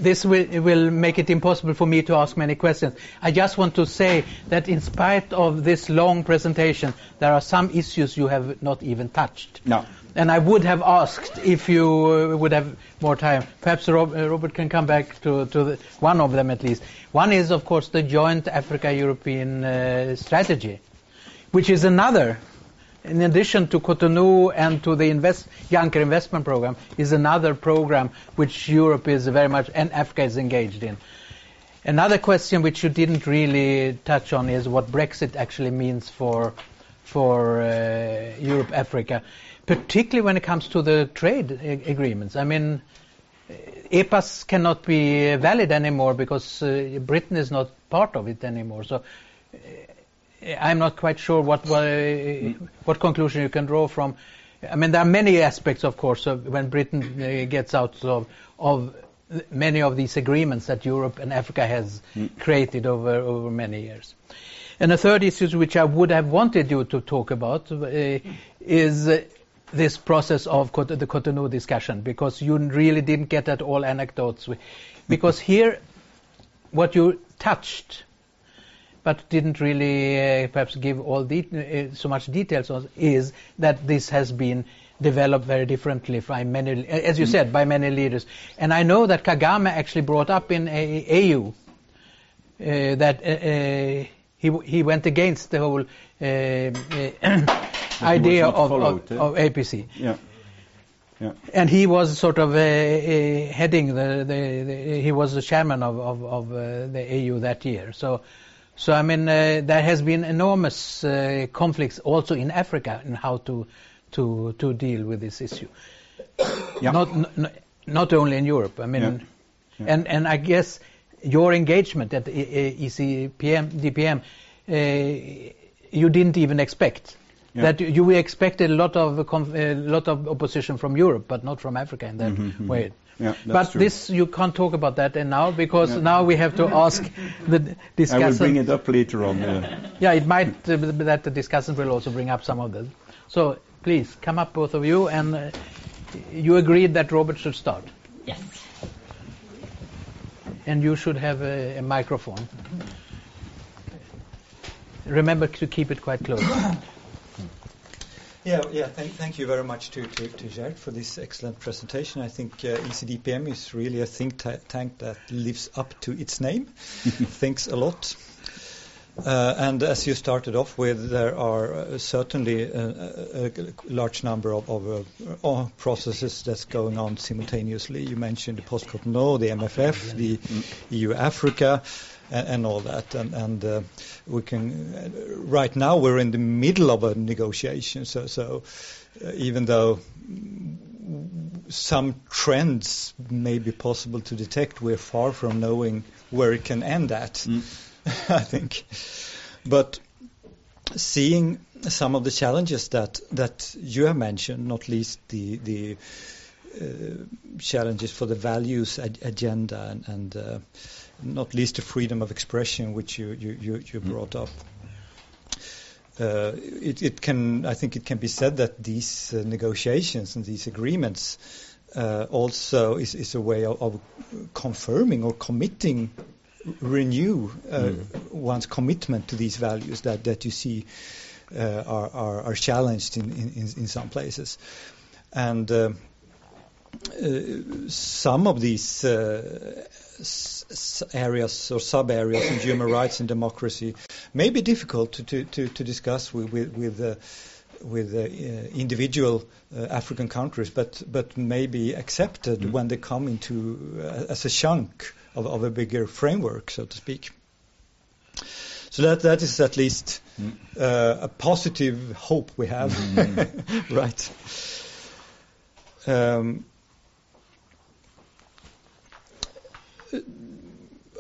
this will, will, make it impossible for me to ask many questions. I just want to say that in spite of this long presentation, there are some issues you have not even touched. No. And I would have asked if you uh, would have more time. Perhaps Rob, uh, Robert can come back to, to the, one of them at least. One is, of course, the joint Africa-European uh, strategy, which is another in addition to Cotonou and to the invest, Juncker investment program, is another program which Europe is very much and Africa is engaged in. Another question which you didn't really touch on is what Brexit actually means for for uh, Europe Africa, particularly when it comes to the trade agreements. I mean, EPAs cannot be valid anymore because uh, Britain is not part of it anymore. So I'm not quite sure what what, what, conclusion you can draw from. I mean, there are many aspects, of course, of when Britain uh, gets out of, of many of these agreements that Europe and Africa has mm. created over over many years. And a third issue which I would have wanted you to talk about uh, is uh, this process of the Cotonou discussion, because you really didn't get at all anecdotes. Because here, what you touched but didn't really uh, perhaps give all de- uh, so much details on is that this has been developed very differently by many, as you mm. said, by many leaders. And I know that Kagame actually brought up in AU uh, that uh, uh, he he went against the whole uh, idea of, of, of, APC. Yeah. Yeah. And he was sort of uh, uh, heading the, the, the, he was the chairman of, of, of uh, the AU that year. So so I mean, uh, there has been enormous uh, conflicts also in Africa in how to to to deal with this issue. Yeah. Not, not not only in Europe. I mean, yeah. Yeah. and and I guess your engagement at ECPM DPM, uh, you didn't even expect. That you expected a lot of a lot of opposition from Europe, but not from Africa in that mm -hmm. way. Yeah, but true. this you can't talk about that and now because yeah. now we have to ask the discussant. I will bring it up later on. Yeah, yeah it might uh, that the discussant will also bring up some of this. So please come up, both of you, and uh, you agreed that Robert should start. Yes. And you should have a, a microphone. Remember to keep it quite close. Yeah, yeah. Thank, thank you very much to, to, to Geert for this excellent presentation. I think uh, ECDPM is really a think tank that lives up to its name, thinks a lot. Uh, and as you started off with, there are uh, certainly a, a, large number of, of uh, processes that's going on simultaneously. You mentioned the post-Cotonou, the MFF, the mm. EU Africa, and, and all that. And, and uh, we can uh, right now we're in the middle of a negotiation. So, so uh, even though some trends may be possible to detect, we're far from knowing where it can end at. Mm. I think, but seeing some of the challenges that that you have mentioned, not least the the uh, challenges for the values ag- agenda and, and uh, not least the freedom of expression, which you, you, you, you mm. brought up. uh, it, it, can, I think, it can be said that these uh, negotiations and these agreements uh, also is, is, a way of, of, confirming or committing, renew mm. one's commitment to these values that, that you see uh, are, are, are, challenged in, in, in, some places. And uh, some of these areas or sub areas in human rights and democracy may be difficult to, to, to, to discuss with, with, with uh, with uh, individual uh, African countries, but but may be accepted mm. when they come into uh, as a chunk of, of, a bigger framework, so to speak. So that that is at least mm. a positive hope we have, mm. right? Um,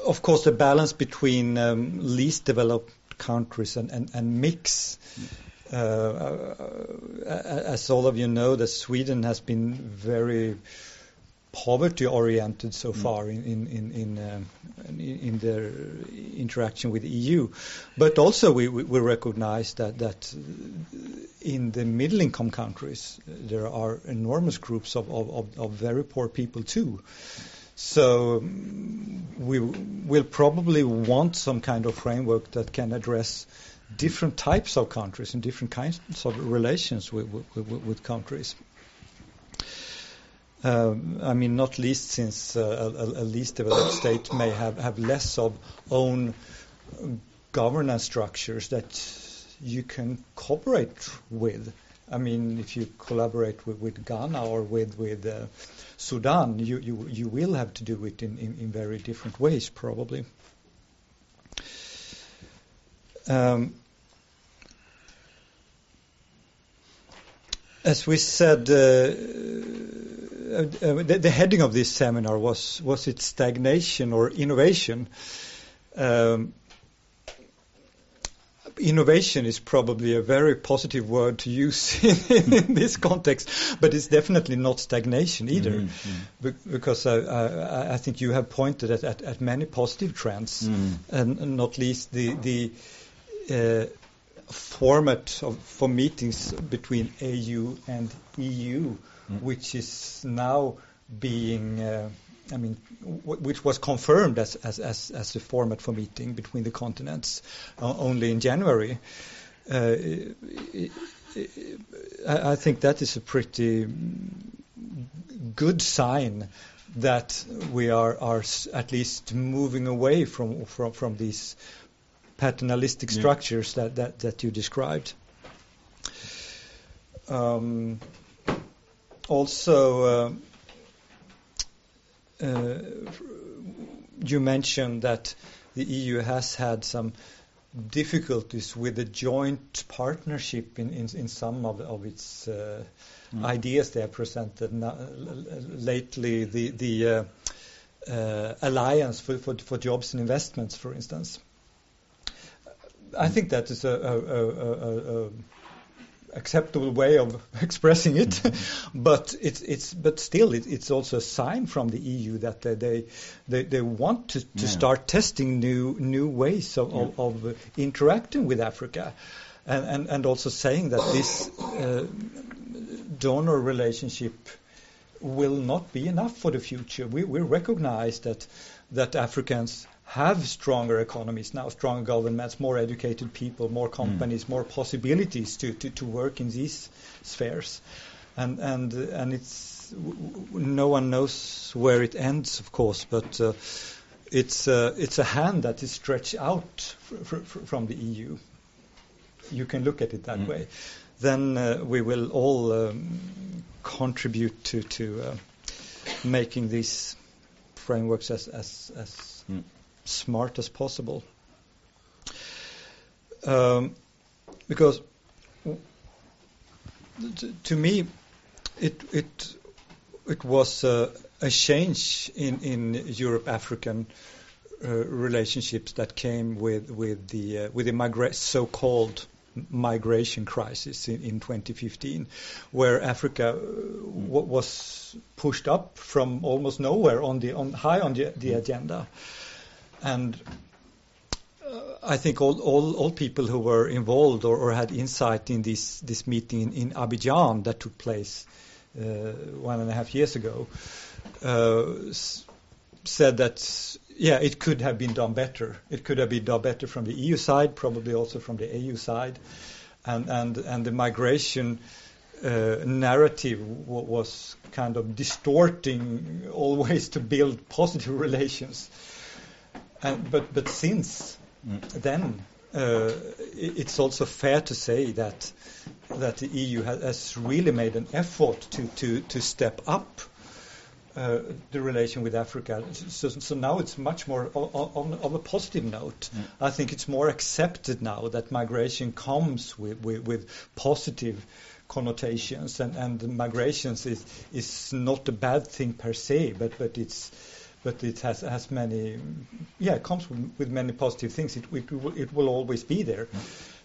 of course, the balance between um, least developed countries and, and, and mix. Uh, uh, as all of you know, that Sweden has been very poverty-oriented so mm. far in in in in, um, in their interaction with the EU, but also we, we, we recognize that that in the middle-income countries there are enormous groups of, of, of very poor people too. So we will probably want some kind of framework that can address different types of countries and different kinds of relations with, with, with countries. Um, I mean, not least since uh, a, a, least developed state may have, have less of own governance structures that you can cooperate with. I mean, if you collaborate with, with Ghana or with with uh, Sudan, you, you you will have to do it in, in, in very different ways, probably. Um, as we said, uh, uh, the, the, heading of this seminar was was it stagnation or innovation? Um, innovation is probably a very positive word to use in, in this context, but it's definitely not stagnation either, mm-hmm. Be- because I, I, I, think you have pointed at, at, at many positive trends, mm. and, and, not least the the uh, format of, for meetings between AU and EU, mm. which is now being uh, I mean, which was confirmed as, as, as, as the format for meeting between the continents uh, only in January. Uh, I, I think that is a pretty good sign that we are, are at least moving away from, from, from these paternalistic yeah. structures that, that, that you described. Um, also, uh, you mentioned that the EU has had some difficulties with the joint partnership in, in, in some of, of its uh, mm. ideas they have presented. Now, lately, the, the uh, uh, alliance for, for, for, jobs and investments, for instance. I think that is a, a, a acceptable way of expressing it, mm-hmm. but it's it's but still it, it's also a sign from the EU that they they they, want to, to yeah. start testing new new ways of, yeah. of, of, interacting with Africa, and, and and also saying that this uh, donor relationship will not be enough for the future. We we recognize that that Africans have stronger economies now, stronger governments, more educated people, more mm. companies, mm. more possibilities to, to, to work in these spheres. And, and, and it's, no one knows where it ends, of course, but uh, it's, uh, it's a hand that is stretched out fr- fr- from the EU. You can look at it that mm. way. Then uh, we will all um, contribute to, to uh, making these frameworks as, as, as mm smart as possible. Um, because to me, it it it was uh, a change in in Europe African uh, relationships that came with with the uh, with the migra- so-called migration crisis in, in 2015, where Africa w- was pushed up from almost nowhere on the on high on the, the agenda. And uh, I think all, all, all people who were involved or, or had insight in this, this meeting in, in Abidjan that took place uh, one and a half years ago uh, said that, yeah, it could have been done better. It could have been done better from the EU side, probably also from the AU side. And, and, and the migration uh, narrative was kind of distorting all ways to build positive relations. And, but, but since then, uh, it's also fair to say that that the EU has, has really made an effort to to, to step up uh, the relation with Africa. So, so now it's much more o- o- on, a positive note. I think it's more accepted now that migration comes with, with, with positive connotations, and, and migrations is is not a bad thing per se, but but it's but it has has many yeah it comes with, with many positive things. It, it will it will always be there.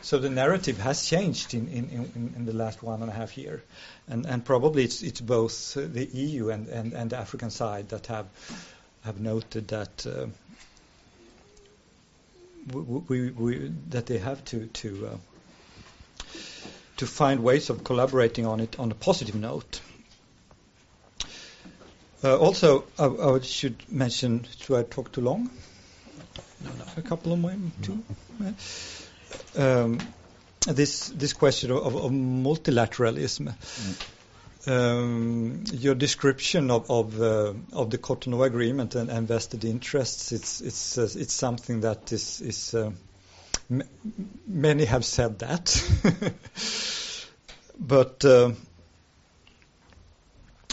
So the narrative has changed in, in, in, in the last one and a half year, and and probably it's it's both the EU and, and, and the African side that have have noted that. Uh, we, we, we, that they have to to uh, to find ways of collaborating on it on a positive note. Uh, also, I, I should mention, should I talk too long? No, no. A couple of minutes, two. Um, this this question of, of multilateralism. Um, your description of of, uh, of the Cotonou Agreement and, and vested interests, it's it's uh, it's something that is is uh, m- many have said that, but.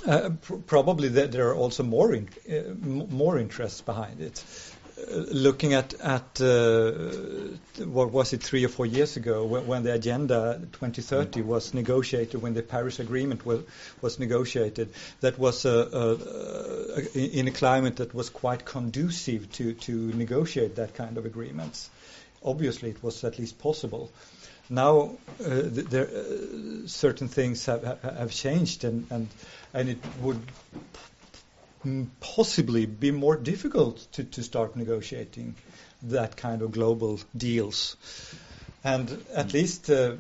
Uh, pr- probably th- there are also more in, uh, more interests behind it. Uh, looking at at uh, what was it three or four years ago when, when the Agenda 2030 was negotiated, when the Paris Agreement was was negotiated, that was a, a, a, in a climate that was quite conducive to to negotiate that kind of agreements. Obviously, it was at least possible now uh, th- there, uh, certain things have, have, changed and, and, and it would possibly be more difficult to, to start negotiating that kind of global deals. And at least uh,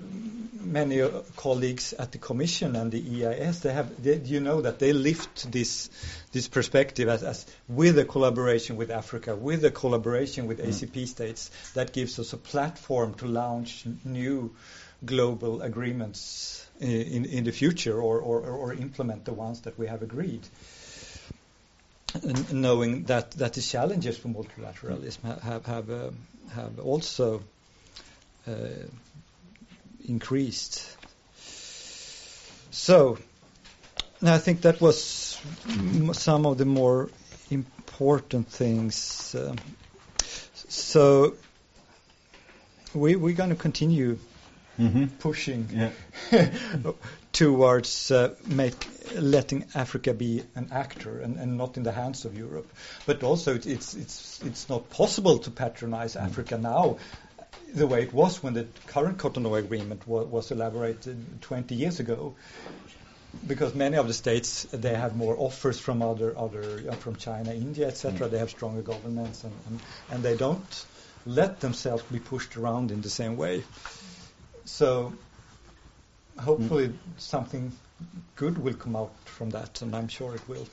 many colleagues at the Commission and the EIS, they have, they, you know, that they lift this this perspective as, as with a collaboration with Africa, with a collaboration with ACP states, that gives us a platform to launch new global agreements in in the future, or, or or implement the ones that we have agreed. And knowing that that the challenges for multilateralism ha- have have uh, have also increased. So, I think that was m- some of the more important things. Um, so, we, we're going to continue Mm-hmm. pushing Yeah. towards uh, make letting Africa be an actor and, and not in the hands of Europe. But also, it, it's it's it's not possible to patronize Africa now the way it was when the current Cotonou Agreement wa- was elaborated 20 years ago. Because many of the states they have more offers from other other uh, from China, India, etc. Mm. They have stronger governments and, and and they don't let themselves be pushed around in the same way. So hopefully mm. something good will come out from that, and I'm sure it will.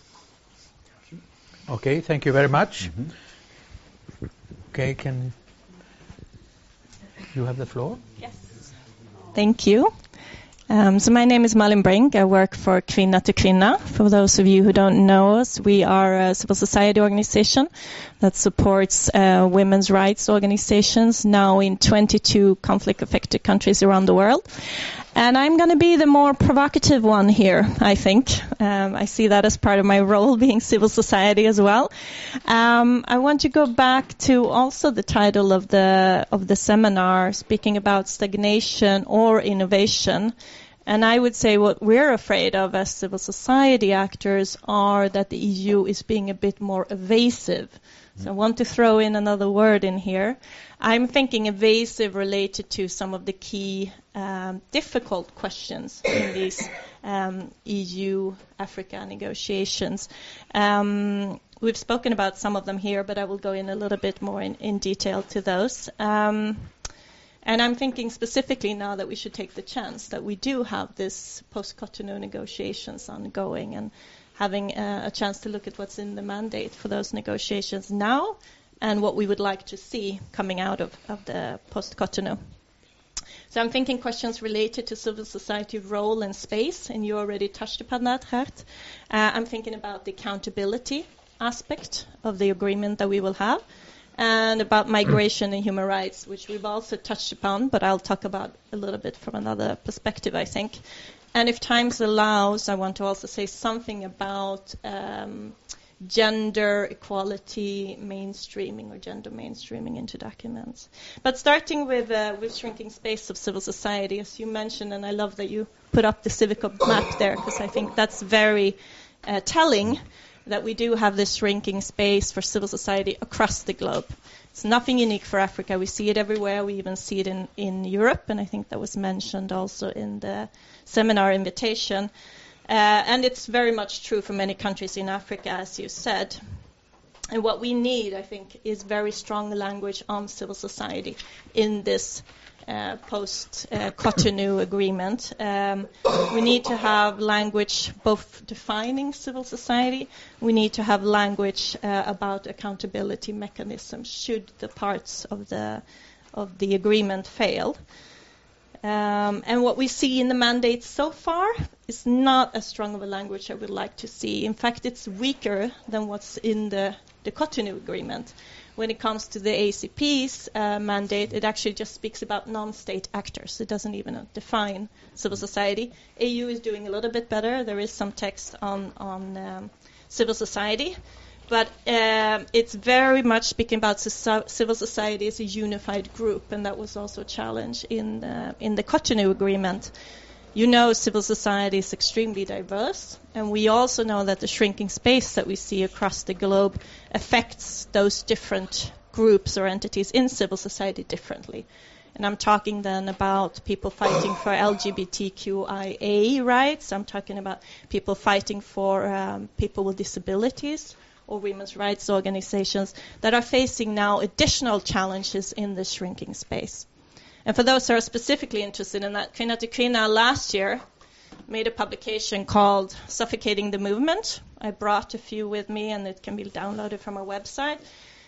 Okay, thank you very much. Mm-hmm. Okay, can you have the floor? Yes. Thank you. Um, so my name is Malin Brink. I work for Kvinna to Kvinna. For those of you who don't know us, we are a civil society organization that supports uh, women's rights organizations now in 22 conflict-affected countries around the world. And I'm going to be the more provocative one here, I think. Um, I see that as part of my role being civil society as well. Um, I want to go back to also the title of the of the seminar, speaking about stagnation or innovation. And I would say what we're afraid of as civil society actors are that the EU is being a bit more evasive. So I want to throw in another word in here. I'm thinking evasive related to some of the key um, difficult questions in these um, EU-Africa negotiations. Um, we've spoken about some of them here, but I will go in a little bit more in, in detail to those. Um, and I'm thinking specifically now that we should take the chance that we do have this post-Cotonou negotiations ongoing and having uh, a chance to look at what's in the mandate for those negotiations now and what we would like to see coming out of, of the post-Cotonou. So I'm thinking questions related to civil society role and space, and you already touched upon that, Geert. Uh, I'm thinking about the accountability aspect of the agreement that we will have and about migration and human rights, which we've also touched upon, but I'll talk about a little bit from another perspective, I think. And if time allows, I want to also say something about um, gender equality mainstreaming or gender mainstreaming into documents. But starting with uh, with shrinking space of civil society, as you mentioned, and I love that you put up the CIVICUS map there because I think that's very uh, telling that we do have this shrinking space for civil society across the globe. It's nothing unique for Africa. We see it everywhere. We even see it in, in Europe, and I think that was mentioned also in the seminar invitation. Uh, and it's very much true for many countries in Africa, as you said. And what we need, I think, is very strong language on civil society in this uh, post uh, Cotonou agreement. Um, we need to have language both defining civil society. We need to have language uh, about accountability mechanisms should the parts of the of the agreement fail. Um, and what we see in the mandate so far is not as strong of a language I would like to see. In fact, it's weaker than what's in the, the Cotonou agreement when it comes to the ACP's uh, mandate, it actually just speaks about non-state actors. It doesn't even uh, define civil society. AU is doing a little bit better. There is some text on on um, civil society, but um, it's very much speaking about civil society as a unified group, and that was also a challenge in uh, in the Cotonou Agreement you know civil society is extremely diverse, and we also know that the shrinking space that we see across the globe affects those different groups or entities in civil society differently. And I'm talking then about people fighting for LGBTQIA rights. I'm talking about people fighting for um, people with disabilities or women's rights organizations that are facing now additional challenges in the shrinking space. And for those who are specifically interested in that, Kvinna till Kvinna last year made a publication called Suffocating the Movement. I brought a few with me, and it can be downloaded from our website.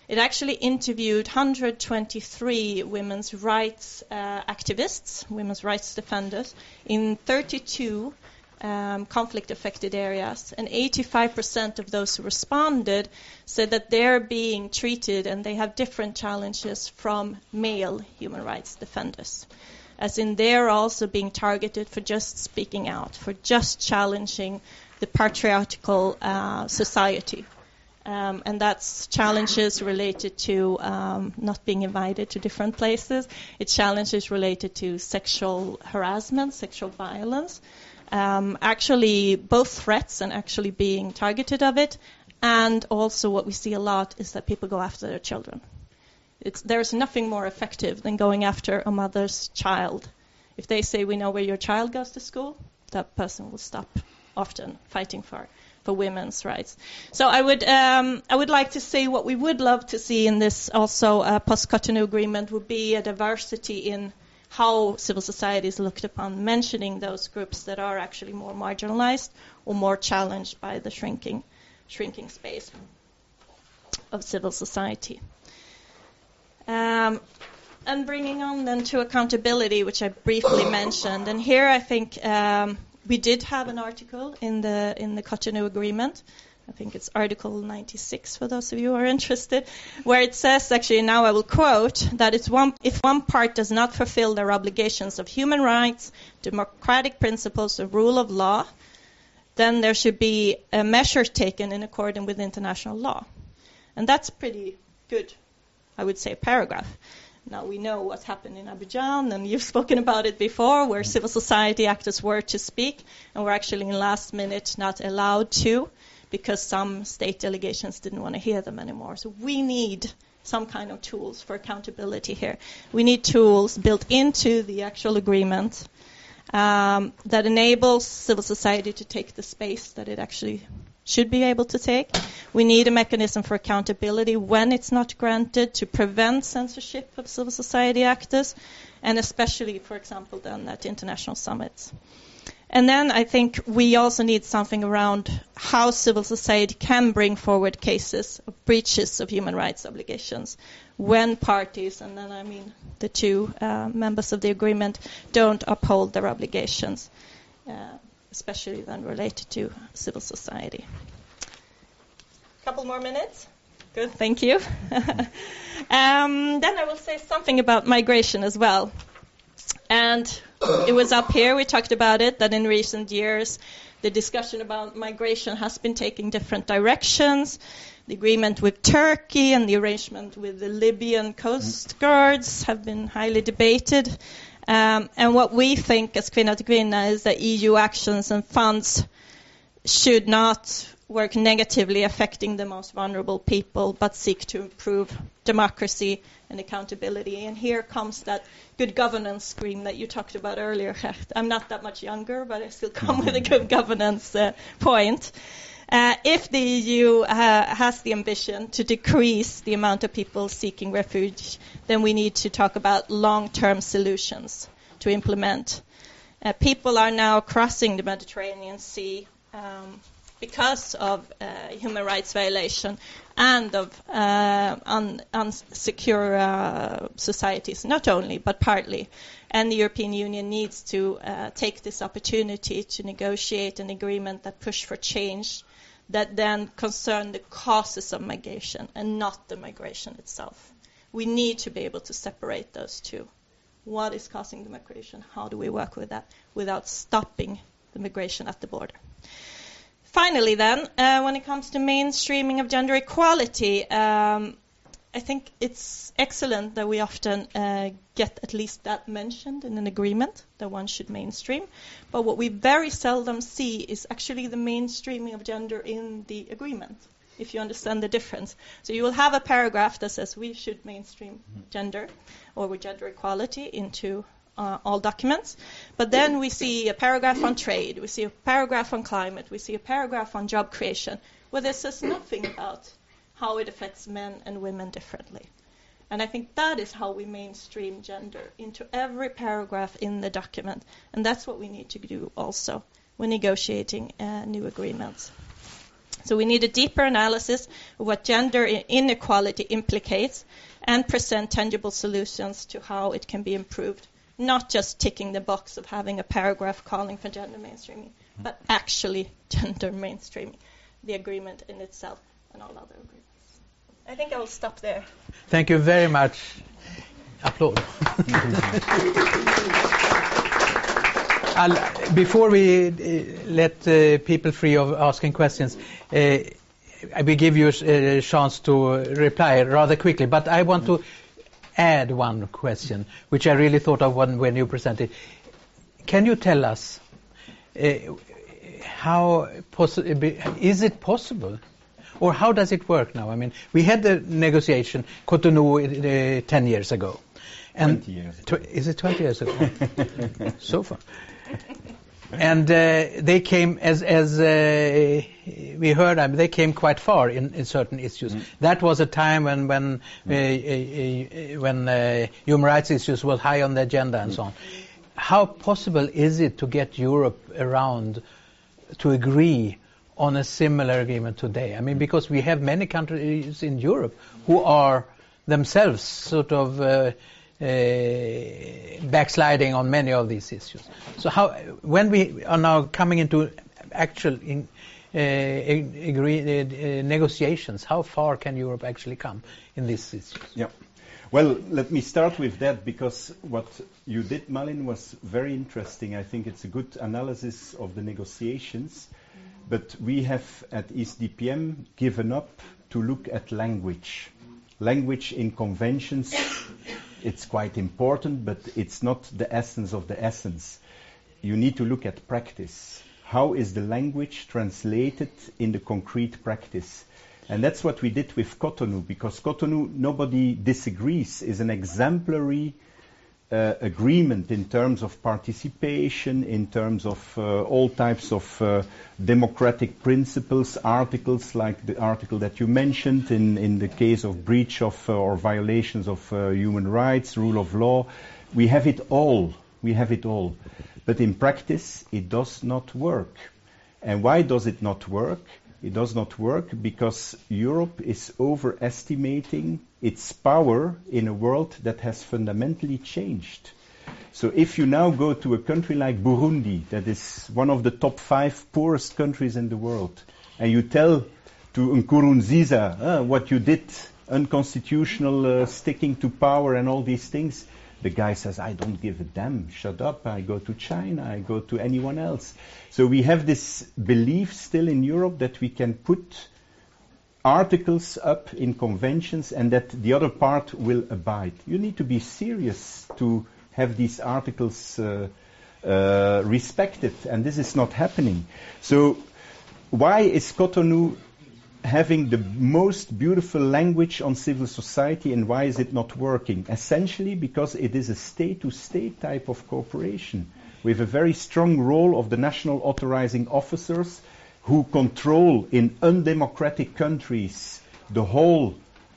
It actually interviewed 123 women's rights uh, activists, women's rights defenders, in 32 um, conflict-affected areas, and 85% of those who responded said that they're being treated and they have different challenges from male human rights defenders. As in, they're also being targeted for just speaking out, for just challenging the patriarchal uh, society. Um, and that's challenges related to um, not being invited to different places. It's challenges related to sexual harassment, sexual violence um, actually both threats and actually being targeted of it. And also what we see a lot is that people go after their children. It's, there's nothing more effective than going after a mother's child. If they say, we know where your child goes to school, that person will stop often fighting for for women's rights. So I would um, I would like to say what we would love to see in this also uh, post Cotonou agreement would be a diversity in how civil society is looked upon, mentioning those groups that are actually more marginalized or more challenged by the shrinking, shrinking space of civil society. Um, and bringing on then to accountability, which I briefly mentioned, and here I think um, we did have an article in the in the Cotonou Agreement I think it's Article 96 for those of you who are interested, where it says, actually, now I will quote, that it's one, if one part does not fulfill their obligations of human rights, democratic principles, the rule of law, then there should be a measure taken in accordance with international law. And that's pretty good, I would say, paragraph. Now we know what happened in Abidjan, and you've spoken about it before, where civil society actors were to speak, and were actually in last minute not allowed to, because some state delegations didn't want to hear them anymore. So we need some kind of tools for accountability here. We need tools built into the actual agreement um, that enables civil society to take the space that it actually should be able to take. We need a mechanism for accountability when it's not granted to prevent censorship of civil society actors, and especially, for example, then at international summits. And then I think we also need something around how civil society can bring forward cases of breaches of human rights obligations when parties, and then I mean the two uh, members of the agreement, don't uphold their obligations. Uh, especially then related to civil society. Couple more minutes. Good, thank you. um, then I will say something about migration as well. And it was up here, we talked about it, that in recent years the discussion about migration has been taking different directions. The agreement with Turkey and the arrangement with the Libyan coast guards have been highly debated. Um, and what we think as Kvinna till Kvinna is that EU actions and funds should not work negatively affecting the most vulnerable people, but seek to improve democracy and accountability. And here comes that good governance screen that you talked about earlier. I'm not that much younger, but I still come with a good governance uh, point. Uh, if the EU uh, has the ambition to decrease the amount of people seeking refuge, then we need to talk about long-term solutions to implement. Uh, people are now crossing the Mediterranean Sea um, because of uh, human rights violation and of uh, unsecure uh, societies, not only, but partly. And the European Union needs to take this opportunity to negotiate an agreement that push for change that then concern the causes of migration and not the migration itself. We need to be able to separate those two. What is causing the migration? How do we work with that without stopping the migration at the border? Finally, then, uh, when it comes to mainstreaming of gender equality, um, I think it's excellent that we often uh, get at least that mentioned in an agreement that one should mainstream. But what we very seldom see is actually the mainstreaming of gender in the agreement, if you understand the difference. So you will have a paragraph that says we should mainstream gender or gender equality into uh, all documents. But then we see a paragraph on trade, we see a paragraph on climate, we see a paragraph on job creation, where there says nothing about how it affects men and women differently. And I think that is how we mainstream gender into every paragraph in the document. And that's what we need to do also when negotiating uh, new agreements. So we need a deeper analysis of what gender inequality implicates and present tangible solutions to how it can be improved. Not just ticking the box of having a paragraph calling for gender mainstreaming, but actually gender mainstreaming, the agreement in itself and all other agreements. I think I will stop there. Thank you very much. Applaud. before we uh, let uh, people free of asking questions, uh, I will give you a chance to reply rather quickly. But I want to add one question, which I really thought of when, when you presented. Can you tell us uh, how is it possible or how does it work now? I mean, we had the negotiation, Cotonou, uh, 10 years ago. And 20 years ago. Is it 20 years ago? so far. And uh, they came, as, as uh, we heard, I mean, they came quite far in, in certain issues. Mm. That was a time when, when, mm. Uh, uh, when uh, human rights issues were high on the agenda and mm. so on. How possible is it to get Europe around to agree on a similar agreement today? I mean, because we have many countries in Europe who are themselves sort of backsliding on many of these issues. So how, when we are now coming into actual in, uh, agree, uh, negotiations, how far can Europe actually come in these issues? Yeah. Well, let me start with that because what you did, Malin, was very interesting. I think it's a good analysis of the negotiations. But we have at ECDPM given up to look at language. Language in conventions it's quite important, but it's not the essence of the essence. You need to look at practice. How is the language translated in the concrete practice? And that's what we did with Cotonou, because Cotonou, nobody disagrees, is an exemplary uh, agreement in terms of participation, in terms of uh, all types of uh, democratic principles, articles like the article that you mentioned in, in the case of breach of uh, or violations of uh, human rights, rule of law. We have it all. We have it all. But in practice, it does not work. And why does it not work? It does not work because Europe is overestimating its power in a world that has fundamentally changed. So if you now go to a country like Burundi, that is one of the top five poorest countries in the world, and you tell to Nkurunziza uh, what you did, unconstitutional uh, sticking to power and all these things, the guy says, I don't give a damn. Shut up. I go to China. I go to anyone else. So we have this belief still in Europe that we can put articles up in conventions and that the other part will abide. You need to be serious to have these articles uh, uh, respected, and this is not happening. So why is Cotonou having the most beautiful language on civil society and why is it not working? Essentially because it is a state-to-state type of cooperation with a very strong role of the national authorizing officers who control in undemocratic countries the whole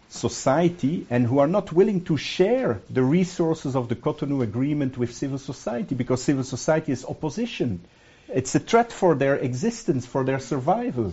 society and who are not willing to share the resources of the Cotonou Agreement with civil society because civil society is opposition. It's a threat for their existence, for their survival.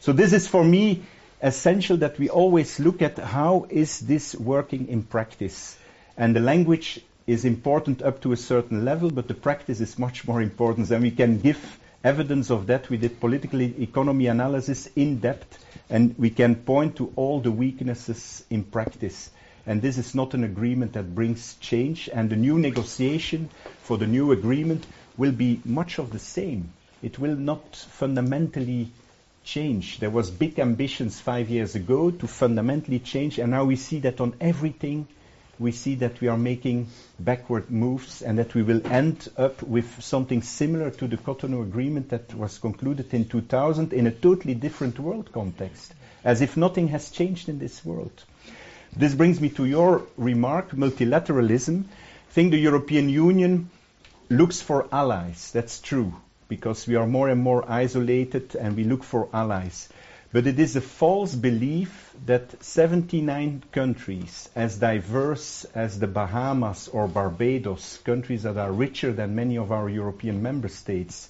So this is for me essential that we always look at how is this working in practice. And the language is important up to a certain level, but the practice is much more important. And we can give evidence of that. We did political economy analysis in depth, and we can point to all the weaknesses in practice. And this is not an agreement that brings change, and the new negotiation for the new agreement will be much of the same. It will not fundamentally change. There was big ambitions five years ago to fundamentally change, and now we see that on everything, we see that we are making backward moves and that we will end up with something similar to the Cotonou Agreement that was concluded in 2000 in a totally different world context, as if nothing has changed in this world. This brings me to your remark, multilateralism. I think the European Union looks for allies. That's true because we are more and more isolated and we look for allies. But it is a false belief that 79 countries, as diverse as the Bahamas or Barbados, countries that are richer than many of our European member states,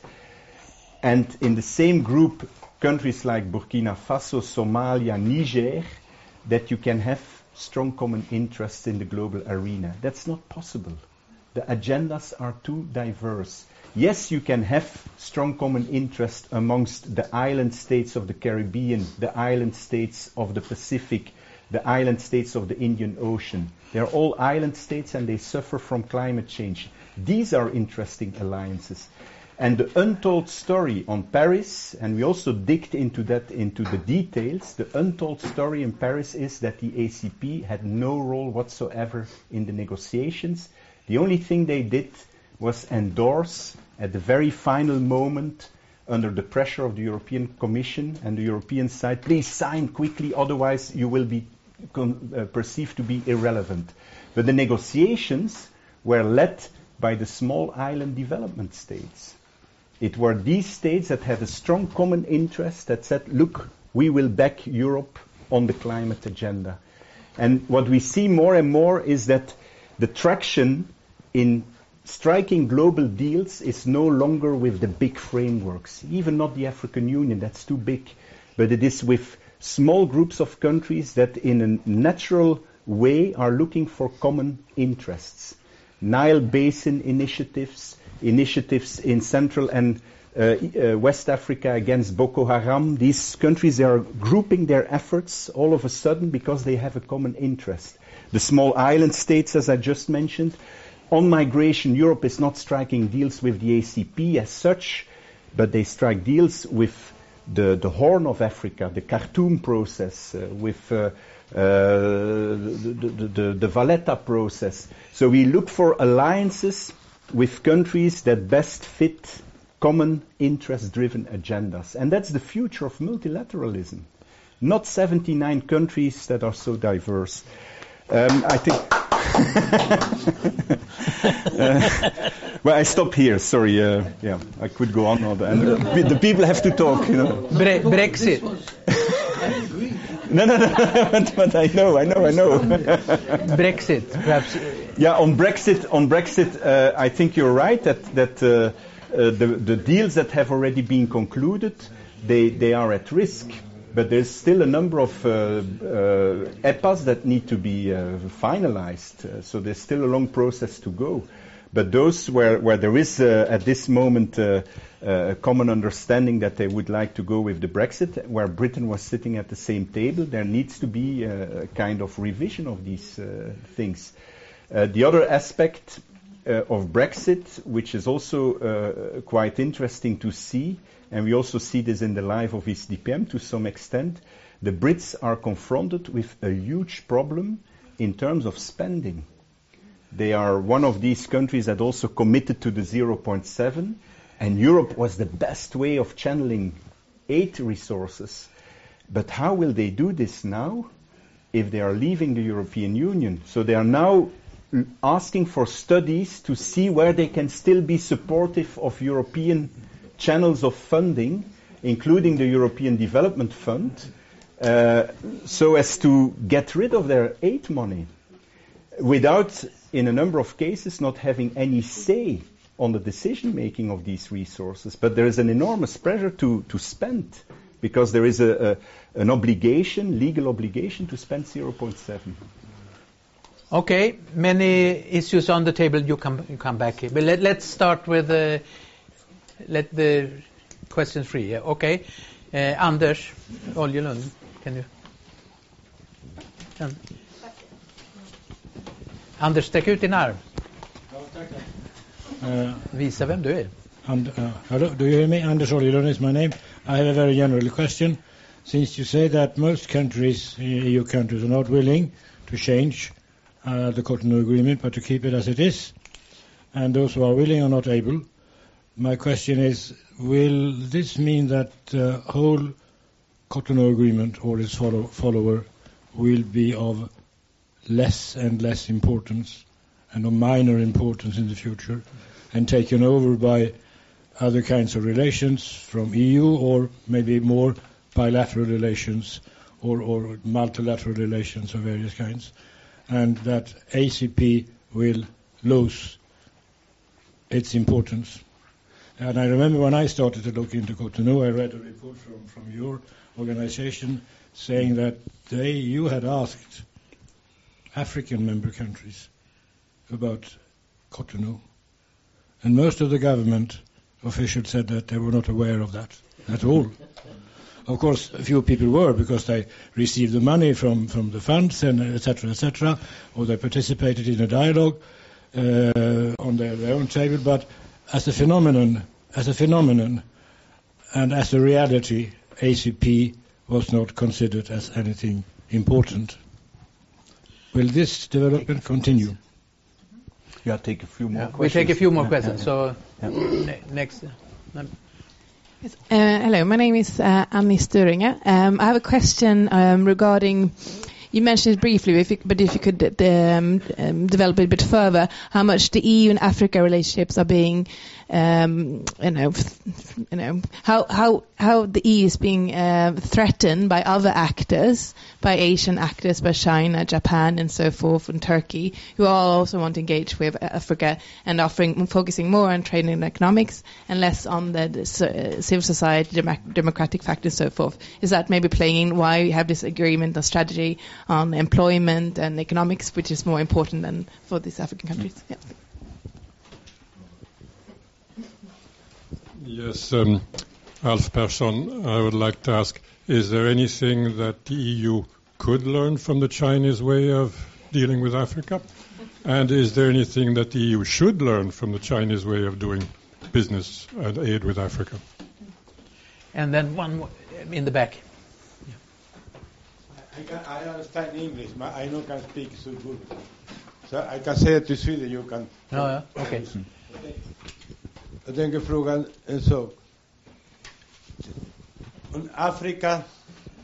and in the same group, countries like Burkina Faso, Somalia, Niger, that you can have strong common interests in the global arena. That's not possible. The agendas are too diverse. Yes, you can have strong common interest amongst the island states of the Caribbean, the island states of the Pacific, the island states of the Indian Ocean. They're all island states and they suffer from climate change. These are interesting alliances. And the untold story on Paris, and we also digged into that, into the details, the untold story in Paris is that the ACP had no role whatsoever in the negotiations. The only thing they did was endorse at the very final moment under the pressure of the European Commission and the European side, please sign quickly, otherwise you will be uh, perceived to be irrelevant. But the negotiations were led by the small island development states. It were these states that had a strong common interest that said, look, we will back Europe on the climate agenda. And what we see more and more is that the traction in striking global deals is no longer with the big frameworks, even not the African Union, that's too big, but it is with small groups of countries that in a natural way are looking for common interests. Nile Basin initiatives, initiatives in Central and uh, uh, West Africa against Boko Haram. These countries are grouping their efforts all of a sudden because they have a common interest. The small island states, as I just mentioned, on migration, Europe is not striking deals with the ACP as such, but they strike deals with the, the Horn of Africa, the Khartoum process, uh, with uh, the, the, the, the Valletta process. So we look for alliances with countries that best fit common interest-driven agendas. And that's the future of multilateralism. Not 79 countries that are so diverse. Um, I think. Uh, well, I stop here. Sorry. Uh, yeah, I could go on. And uh, the people have to talk. You know. Bre- Brexit. no, no, no. but, but, I know, I know, I know. Brexit, perhaps. Yeah, on Brexit, on Brexit, uh, I think you're right that that uh, uh, the the deals that have already been concluded, they they are at risk but there's still a number of uh, uh, EPAs that need to be uh, finalized. Uh, so there's still a long process to go. But those where, where there is uh, at this moment uh, a common understanding that they would like to go with the Brexit, where Britain was sitting at the same table, there needs to be a kind of revision of these things. the other aspect of Brexit, which is also quite interesting to see, and we also see this in the life of ECDPM to some extent, the Brits are confronted with a huge problem in terms of spending. They are one of these countries that also committed to the 0.7, and Europe was the best way of channeling aid resources. But how will they do this now if they are leaving the European Union? So they are now asking for studies to see where they can still be supportive of European channels of funding, including the European Development Fund, uh, so as to get rid of their aid money without, in a number of cases, not having any say on the decision making of these resources. But there is an enormous pressure to, to spend because there is a, a, an obligation, legal obligation, to spend 0.7. Okay, many issues on the table. You come, you come back here. But let, us start with uh, let the questions free. Yeah, okay. Uh, Anders Oljelund, can you? Anders, sträck ut din arm. Uh, Visa vem du är. And, uh, hello, do you hear me? Anders Oljelund is my name. I have a very general question. Since you say that most countries, EU countries, are not willing to change uh, the Cotonou Agreement, but to keep it as it is, and those who are willing are not able, my question is, will this mean that the whole Cotonou Agreement or its follow follower will be of less and less importance and of minor importance in the future and taken over by other kinds of relations from EU or maybe more bilateral relations or, or multilateral relations of various kinds, and that ACP will lose its importance. And I remember when I started to look into Cotonou, I read a report from, from your organization saying that they, you had asked African member countries about Cotonou. And most of the government officials said that they were not aware of that at all. Of course, a few people were because they received the money from, from the funds and etc. etc. or they participated in a dialogue uh, on their, their own table. But as a phenomenon, as a phenomenon, and as a reality, ACP was not considered as anything important. Will this development continue? Yeah, take a few more yeah, questions. We take a few more yeah, questions. Yeah, so ne next. Yes. Uh, hello, my name is uh, Annie Störinger. Um, I have a question um, regarding you mentioned it briefly, if you, but if you could um, um, develop it a bit further, how much the EU and Africa relationships are being, um, you know, you know, how how how the EU is being uh, threatened by other actors, by Asian actors, by China, Japan, and so forth, and Turkey, who all also want to engage with Africa and offering focusing more on trade and economics and less on the, the uh, civil society, democratic factors, and so forth. Is that maybe playing in why we have this agreement and strategy on employment and economics, which is more important than for these African countries? Yeah. Yes, um, Alf Persson, I would like to ask, is there anything that the EU could learn from the Chinese way of dealing with Africa? And is there anything that the EU should learn from the Chinese way of doing business and aid with Africa? and then one in the back. I, can, I understand English, but I don't can speak so good. Så I can say it to Sweden, you can... Ja, ja, okej. Jag tänker fråga en sak. Om Afrika,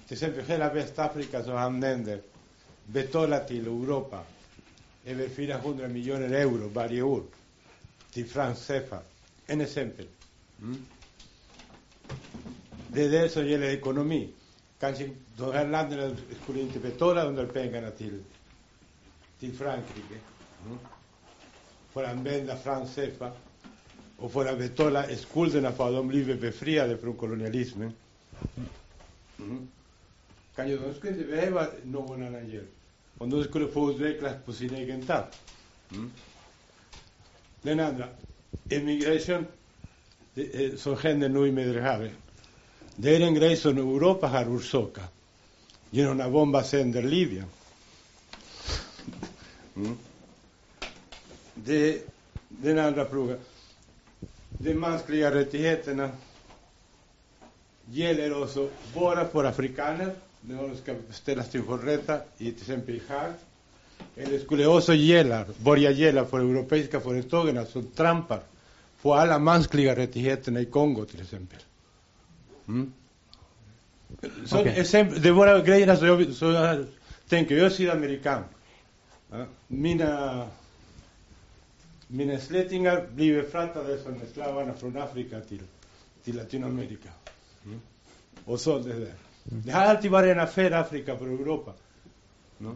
till exempel hela Västafrika som han nämnde, betalar till Europa över 400 miljoner euro varje år till sjöfart. En exempel. Mm. Det är det som gäller ekonomi. Kanske de här länderna skulle inte betala de där pengarna till, till Frankrike. Mm. För att använda sjöfart och för att betala skulderna för att de blivit befriade från kolonialismen. Mm. Kanske de skulle inte behöva någon annan hjälp. Om de skulle få utvecklas på sin egen takt. Mm. Den andra, emigration, det, är, som händer nu i Medelhavet. Det är en grej som Europa har orsakat genom att bomba sönder Libyen. Mm. Det, den andra frågan. De mänskliga rättigheterna gäller också bara för afrikaner när de ska ställas inför rätta i till exempel i Haag. Eller skulle också gälla, börja gälla för europeiska företagen som trampar på alla mänskliga rättigheterna i Kongo till exempel. Mm. Så Okej. exempel, det var grejerna som jag, så jag tänker, jag är sydamerikan. Mina, mina släktingar blev fraktade som slavarna från Afrika till, till Latinamerika. Mm. Och så det där. Det har alltid varit en affär Afrika för Europa. No?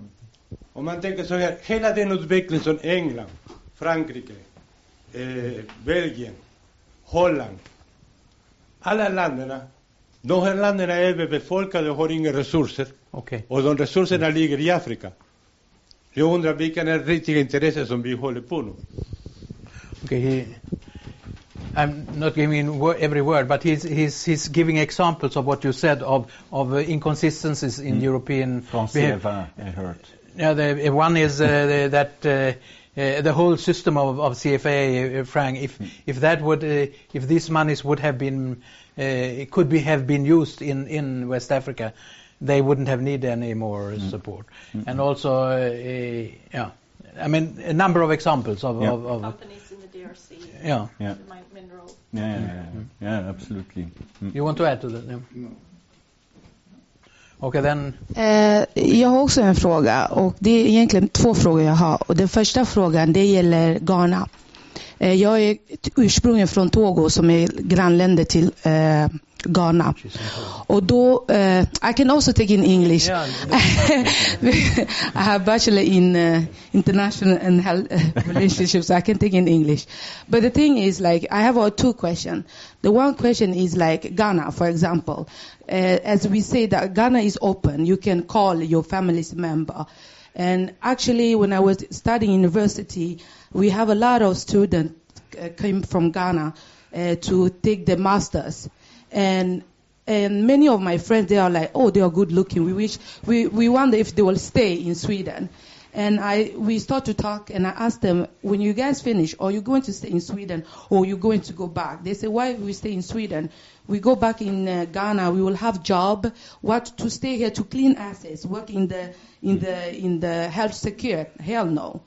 Om man tänker så här, hela den utveckling som England, Frankrike, eh, Belgien, Holland, alla länderna, de här länderna är överbefolkade och har inga resurser. Okej. Och de resurserna ligger i Afrika. Jag undrar vilka är riktiga intressen som vi håller på nu. Okay, he, I'm not giving wo- every word, but he's, he's, he's giving examples of what you said of, of uh, inconsistencies in European From behavior. I heard. Yeah, the, one is uh, the, that uh, uh, the whole system of, of CFA, uh, franc, if, if that would, uh, if these monies would have been, uh, could be have been used in, in West Africa, they wouldn't have needed any more support. And also, uh, uh, yeah, I mean, a number of examples of, Yeah. of, of Companies in the DRC, yeah. Yeah. mineral. Yeah, yeah, yeah, yeah, absolutely. Mm. You want to add to that? Yeah. Okay, then Eh, jag har också en fråga och det är egentligen två frågor jag har. Och den första frågan det gäller Ghana. Eh, jag är ursprungligen från Togo som är grannländer till eh, Ghana. Och då, eh, I can also take in English. Yeah, I have a bachelor in uh, international and health uh, relationships, so I can take in English. But the thing is, like, I have uh, two questions. The one question is like Ghana, for example. Uh, as we say that Ghana is open, you can call your family's member. And actually, when I was studying university, we have a lot of students uh, came from Ghana uh, to take the masters, and and many of my friends they are like, oh, they are good looking. We wish we we wonder if they will stay in Sweden. And I we start to talk, and I asked them, when you guys finish, are you going to stay in Sweden or you going to go back? They say, why we stay in Sweden? We go back in uh, Ghana. We will have job. What to stay here to clean assets, work in the in the in the health secure? Hell no.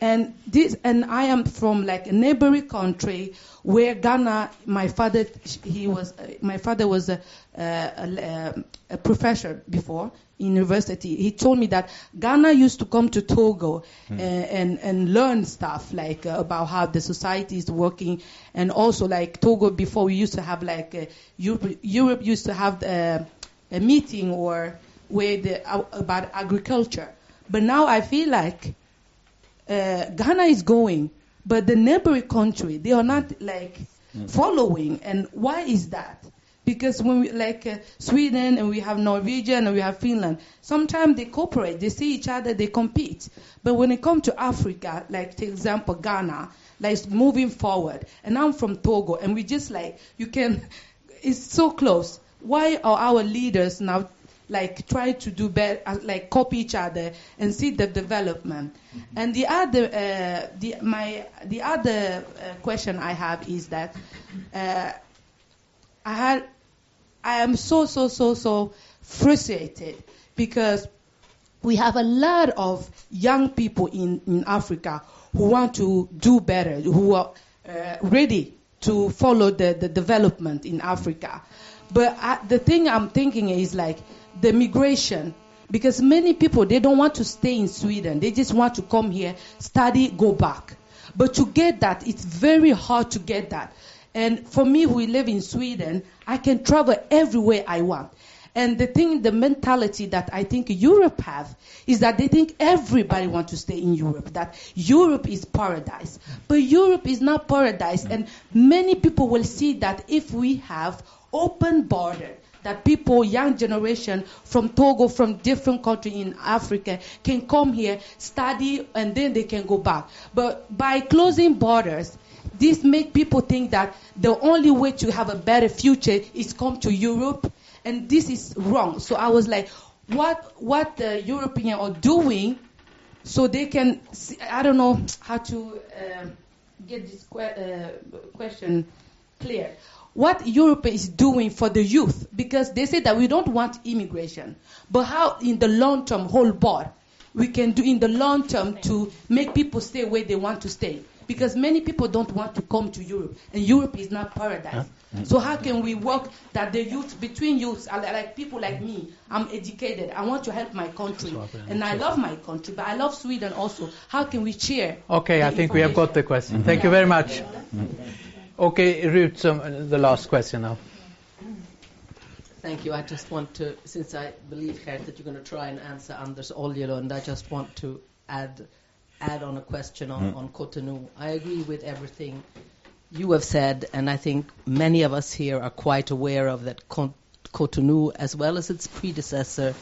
And this and I am from like a neighboring country where Ghana. My father he was uh, my father was a, a, a, a professor before university. He told me that Ghana used to come to Togo uh, and and learn stuff like uh, about how the society is working, and also like Togo before we used to have like uh, Europe, Europe used to have uh, a meeting or where the uh, about agriculture. But now I feel like uh, Ghana is going, but the neighboring country they are not like following. And why is that? Because when we like uh, Sweden and we have Norwegian and we have Finland, sometimes they cooperate, they see each other, they compete. But when it comes to Africa, like for example Ghana, like it's moving forward, and I'm from Togo, and we just like you can, it's so close. Why are our leaders now like try to do better, uh, like copy each other and see the development? And the other, uh, the my the other uh, question I have is that uh, I had I am so, so, so, so frustrated because we have a lot of young people in, in Africa who want to do better, who are uh, ready to follow the, the development in Africa. But I, the thing I'm thinking is like the migration, because many people they don't want to stay in Sweden. They just want to come here, study, go back. But to get that, it's very hard to get that. And for me, who live in Sweden, I can travel everywhere I want. And the thing, the mentality that I think Europe have is that they think everybody want to stay in Europe, that Europe is paradise. But Europe is not paradise. And many people will see that if we have open border, that people, young generation from Togo, from different countries in Africa, can come here, study, and then they can go back. But by closing borders, this make people think that the only way to have a better future is come to Europe, and this is wrong. So I was like, what what the Europeans are doing, so they can. See, I don't know how to uh, get this que- uh, question clear. What Europe is doing for the youth, because they say that we don't want immigration, but how in the long term, whole board, we can do in the long term to make people stay where they want to stay because many people don't want to come to Europe, and Europe is not paradise. Mm. So how can we work that the youth between youths, like people like me, I'm educated, I want to help my country, and I love my country, but I love Sweden also. How can we cheer? Okay, I think we have got the question. Thank you very much. Okay, Ruth, some, uh, the last question now. Thank you. I just want to, since I believe, Geert, that you're going to try and answer Anders Oljelund, I just want to add add on a question on, mm. on Cotonou. I agree with everything you have said, and I think many of us here are quite aware of that Cotonou, as well as its predecessor,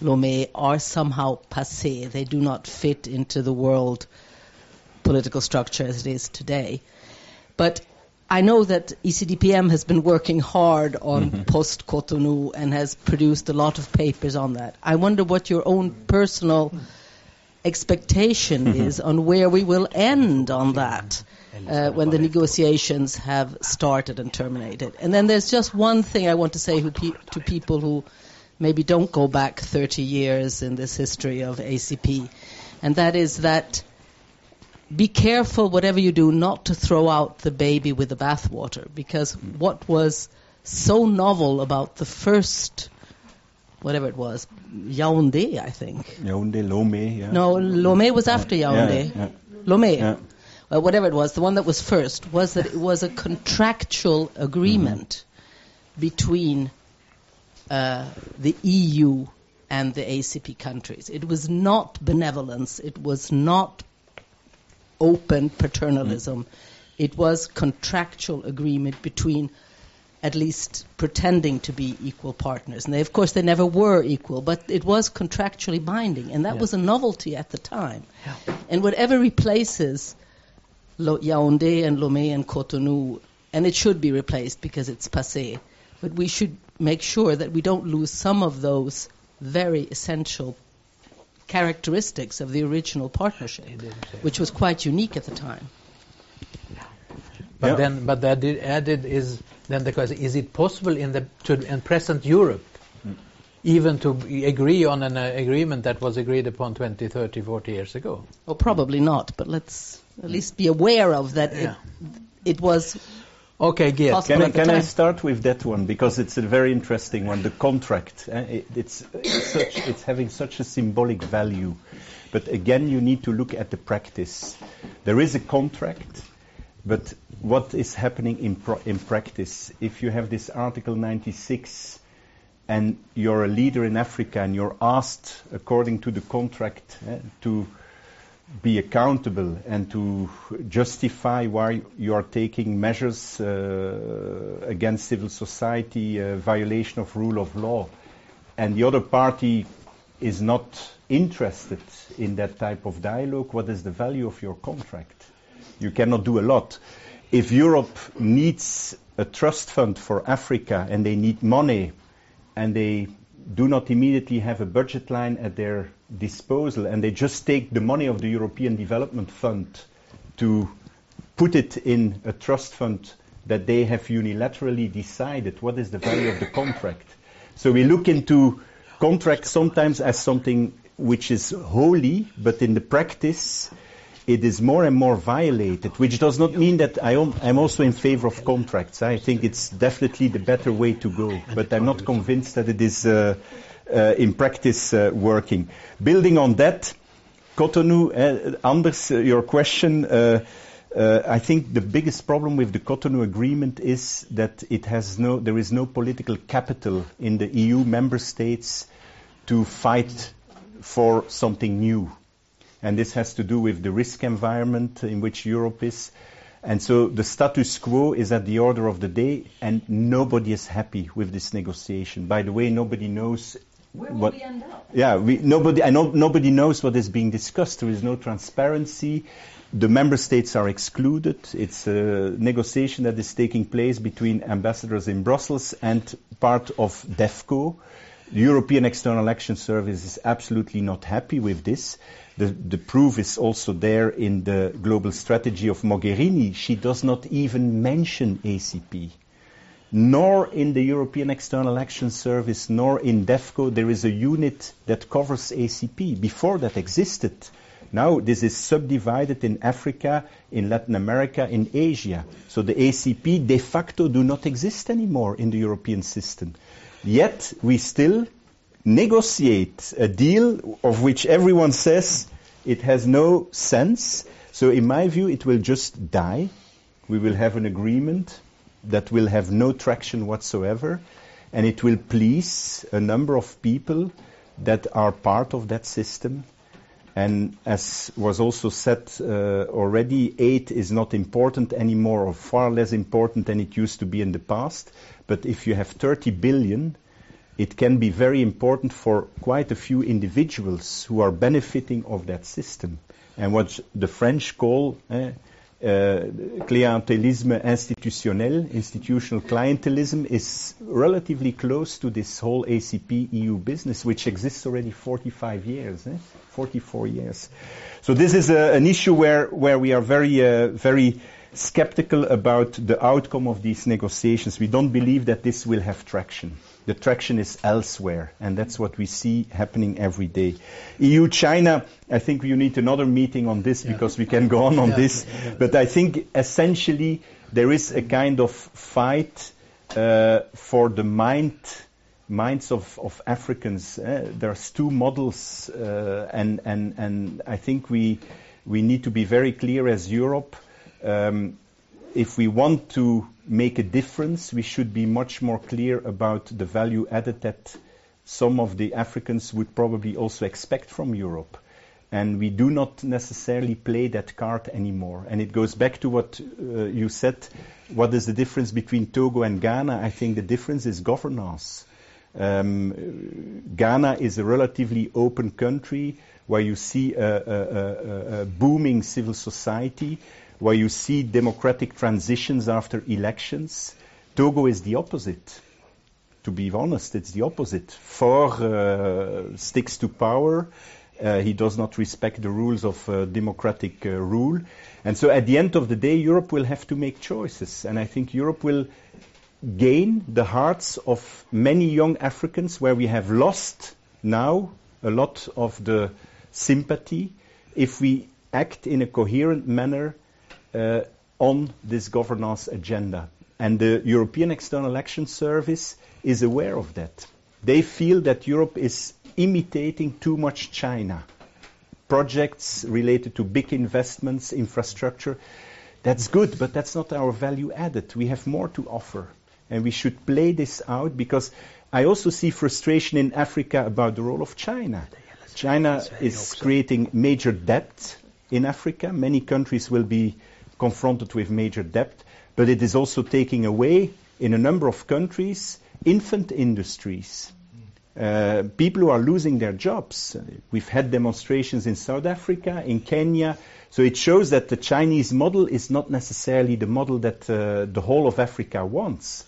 Lomé, are somehow passé. They do not fit into the world political structure as it is today. But I know that E ECDPM has been working hard on mm-hmm. post Cotonou and has produced a lot of papers on that. I wonder what your own personal hmm. Expectation is on where we will end on that uh, when the negotiations have started and terminated. And then there's just one thing I want to say who pe- to people who maybe don't go back 30 years in this history of ACP, and that is that be careful, whatever you do, not to throw out the baby with the bathwater, because what was so novel about the first, whatever it was, Yaoundé, I think. Yaoundé, Lomé, yeah. No, Lomé was after Yeah, Yaoundé. yeah. Lomé. Yeah. Well, whatever it was, the one that was first was that it was a contractual agreement between uh, the EU and the ACP countries. It was not benevolence. It was not open paternalism. It was contractual agreement between at least pretending to be equal partners. And they, of course, they never were equal, but it was contractually binding, and that Yeah. was a novelty at the time. And whatever replaces Lo- Yaoundé and Lomé and Cotonou, and it should be replaced because it's passé, but we should make sure that we don't lose some of those very essential characteristics of the original partnership, which was quite unique at the time. But Yeah. then, but that added, added is then the question: Is it possible in the to, in present Europe, even to agree on an uh, agreement that was agreed upon 20, 30, 40 years ago? Well, probably not, but let's at least be aware of that Yeah. it, it was Okay, Geert. Can I, can I start with that one because it's a very interesting one. The contract, eh, it, it's it's such it's having such a symbolic value, but again you need to look at the practice. There is a contract, but what is happening in in practice? If you have this Article 96 and you're a leader in Africa and you're asked according to the contract eh, to be accountable and to justify why you are taking measures uh, against civil society, uh, violation of rule of law, and the other party is not interested in that type of dialogue, what is the value of your contract? You cannot do a lot. If Europe needs a trust fund for Africa and they need money and they do not immediately have a budget line at their disposal and they just take the money of the European Development Fund to put it in a trust fund that they have unilaterally decided what is the value of the contract. So we look into contracts sometimes as something which is holy, but in the practice, it is more and more violated, which does not mean that I am also in favor of contracts. I think it's definitely the better way to go, but I'm not convinced that it is uh, uh, in practice uh, working. Building on that, Cotonou, uh, Anders, uh, your question, uh, I think the biggest problem with the Cotonou Agreement is that it has no, there is no political capital in the EU member states to fight for something new and this has to do with the risk environment in which Europe is. And so the status quo is at the order of the day, and nobody is happy with this negotiation. By the way, nobody knows Where what. will we end up? Yeah, we, nobody. I know nobody knows what is being discussed. There is no transparency. The member states are excluded. It's a negotiation that is taking place between ambassadors in Brussels and part of DEVCO. The European External Action Service is absolutely not happy with this. The, the proof is also there in the global strategy of Mogherini. She does not even mention ACP. Nor in the European External Action Service, nor in DEVCO, there is a unit that covers ACP. Before that existed. Now this is subdivided in Africa, in Latin America, in Asia. So the ACP de facto do not exist anymore in the European system. Yet we still negotiate a deal of which everyone says it has no sense. So in my view, it will just die. We will have an agreement that will have no traction whatsoever, and it will please a number of people that are part of that system. And as was also said uh, already, aid is not important anymore, or far less important than it used to be in the past. But if you have 30 billion, it can be very important for quite a few individuals who are benefiting of that system. And what the French call eh, uh, clientelisme institutionnel, institutional clientelism, is relatively close to this whole ACP EU business, which exists already 45 years, eh? 44 years. So this is a, an issue where, where we are very, uh, very skeptical about the outcome of these negotiations. We don't believe that this will have traction. The traction is elsewhere, and that's what we see happening every day. EU China, I think you need another meeting on this yeah. because we can go on on yeah. this. But I think essentially there is a kind of fight uh, for the mind minds of, of Africans. Uh, there's two models, uh, and, and, and I think we, we need to be very clear as Europe. Um, if we want to make a difference, we should be much more clear about the value added that some of the Africans would probably also expect from Europe. And we do not necessarily play that card anymore. And it goes back to what uh, you said. What is the difference between Togo and Ghana? I think the difference is governance. Um, Ghana is a relatively open country where you see a, a, a, a booming civil society where you see democratic transitions after elections. Togo is the opposite. To be honest, it's the opposite. Faure uh, sticks to power. Uh, he does not respect the rules of uh, democratic uh, rule. And so at the end of the day, Europe will have to make choices. And I think Europe will gain the hearts of many young Africans where we have lost now a lot of the sympathy if we act in a coherent manner Uh, on this governance agenda. And the European External Action Service is aware of that. They feel that Europe is imitating too much China. Projects related to big investments, infrastructure, that's good, but that's not our value added. We have more to offer. And we should play this out because I also see frustration in Africa about the role of China. China is creating major debt in Africa. Many countries will be confronted with major debt, but it is also taking away, in a number of countries, infant industries. Uh, people who are losing their jobs. We've had demonstrations in South Africa, in Kenya. So it shows that the Chinese model is not necessarily the model that uh, the whole of Africa wants.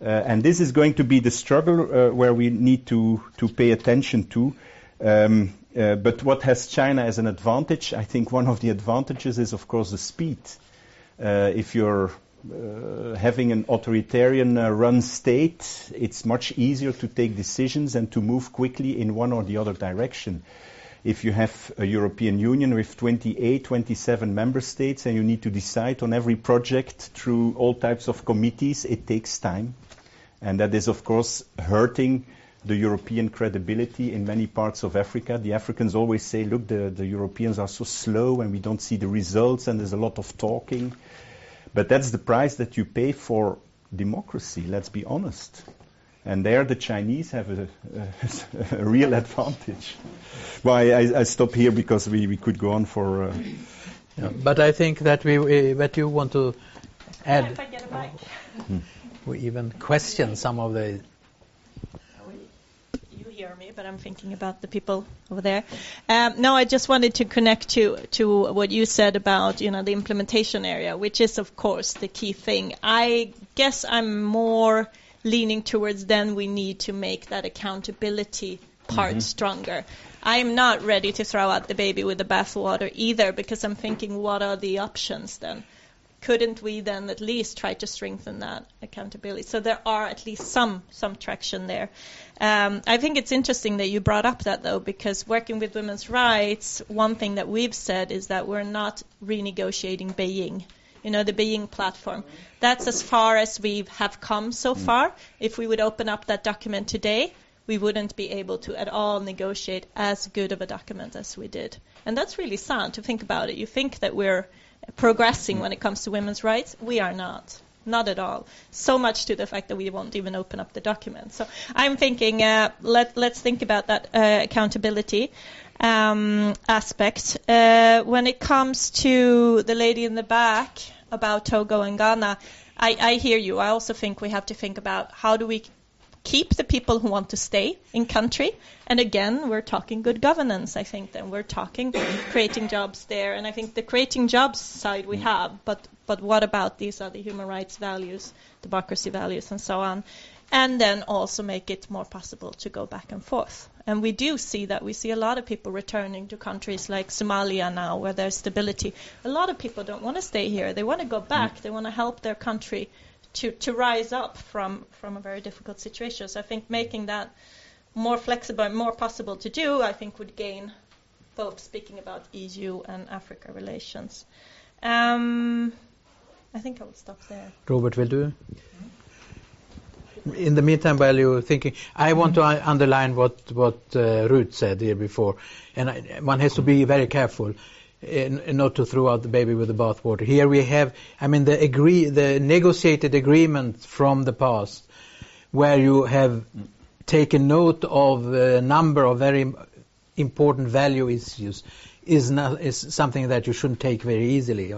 Uh, and this is going to be the struggle uh, where we need to, to pay attention to. Um, uh, but what has China as an advantage? I think one of the advantages is, of course, the speed. Uh, if you're uh, having an authoritarian uh, run state, it's much easier to take decisions and to move quickly in one or the other direction. If you have a European Union with 28, 27 member states and you need to decide on every project through all types of committees, it takes time. And that is, of course, hurting the European credibility in many parts of Africa. The Africans always say, look, the, the Europeans are so slow and we don't see the results and there's a lot of talking. But that's the price that you pay for democracy, let's be honest. And there the Chinese have a, a, a real advantage. Well, I, I, stop here because we, we could go on for. Uh, yeah, but I think that we, we that you want to add. If I get a mic. Hmm. We even question some of the but I'm thinking about the people over there. Um, no, I just wanted to connect to to what you said about you know the implementation area, which is of course the key thing. I guess I'm more leaning towards then we need to make that accountability part mm-hmm. stronger. I'm not ready to throw out the baby with the bathwater either because I'm thinking what are the options then? couldn't we then at least try to strengthen that accountability? So there are at least some some traction there. Um, I think it's interesting that you brought up that though, because working with women's rights, one thing that we've said is that we're not renegotiating Beijing. You know, the Beijing platform. That's as far as we have come so mm. far. If we would open up that document today, we wouldn't be able to at all negotiate as good of a document as we did. And that's really sad to think about it. You think that we're progressing when it comes to women's rights. We are not. Not at all. So much to the fact that we won't even open up the document. So I'm thinking, uh, let, let's think about that uh, accountability um, aspect. Uh, when it comes to the lady in the back about Togo and Ghana, I, I hear you. I also think we have to think about how do we keep the people who want to stay in country. And again, we're talking good governance, I think, then we're talking creating jobs there. And I think the creating jobs side we have, but, but what about these other human rights values, democracy values, and so on? And then also make it more possible to go back and forth. And we do see that. We see a lot of people returning to countries like Somalia now, where there's stability. A lot of people don't want to stay here. They want to go back. They want to help their country to, to rise up from, from a very difficult situation. So I think making that more flexible and more possible to do, I think would gain both speaking about EU and Africa relations. Um, I think I will stop there. Robert, will do. In the meantime, while you're thinking, I want to underline what what uh, Ruth said here before, and I, one has to be very careful not to throw out the baby with the bathwater. Here we have, I mean, the agree, the negotiated agreement from the past, where you have taken note of a number of very important value issues, is not is something that you shouldn't take very easily.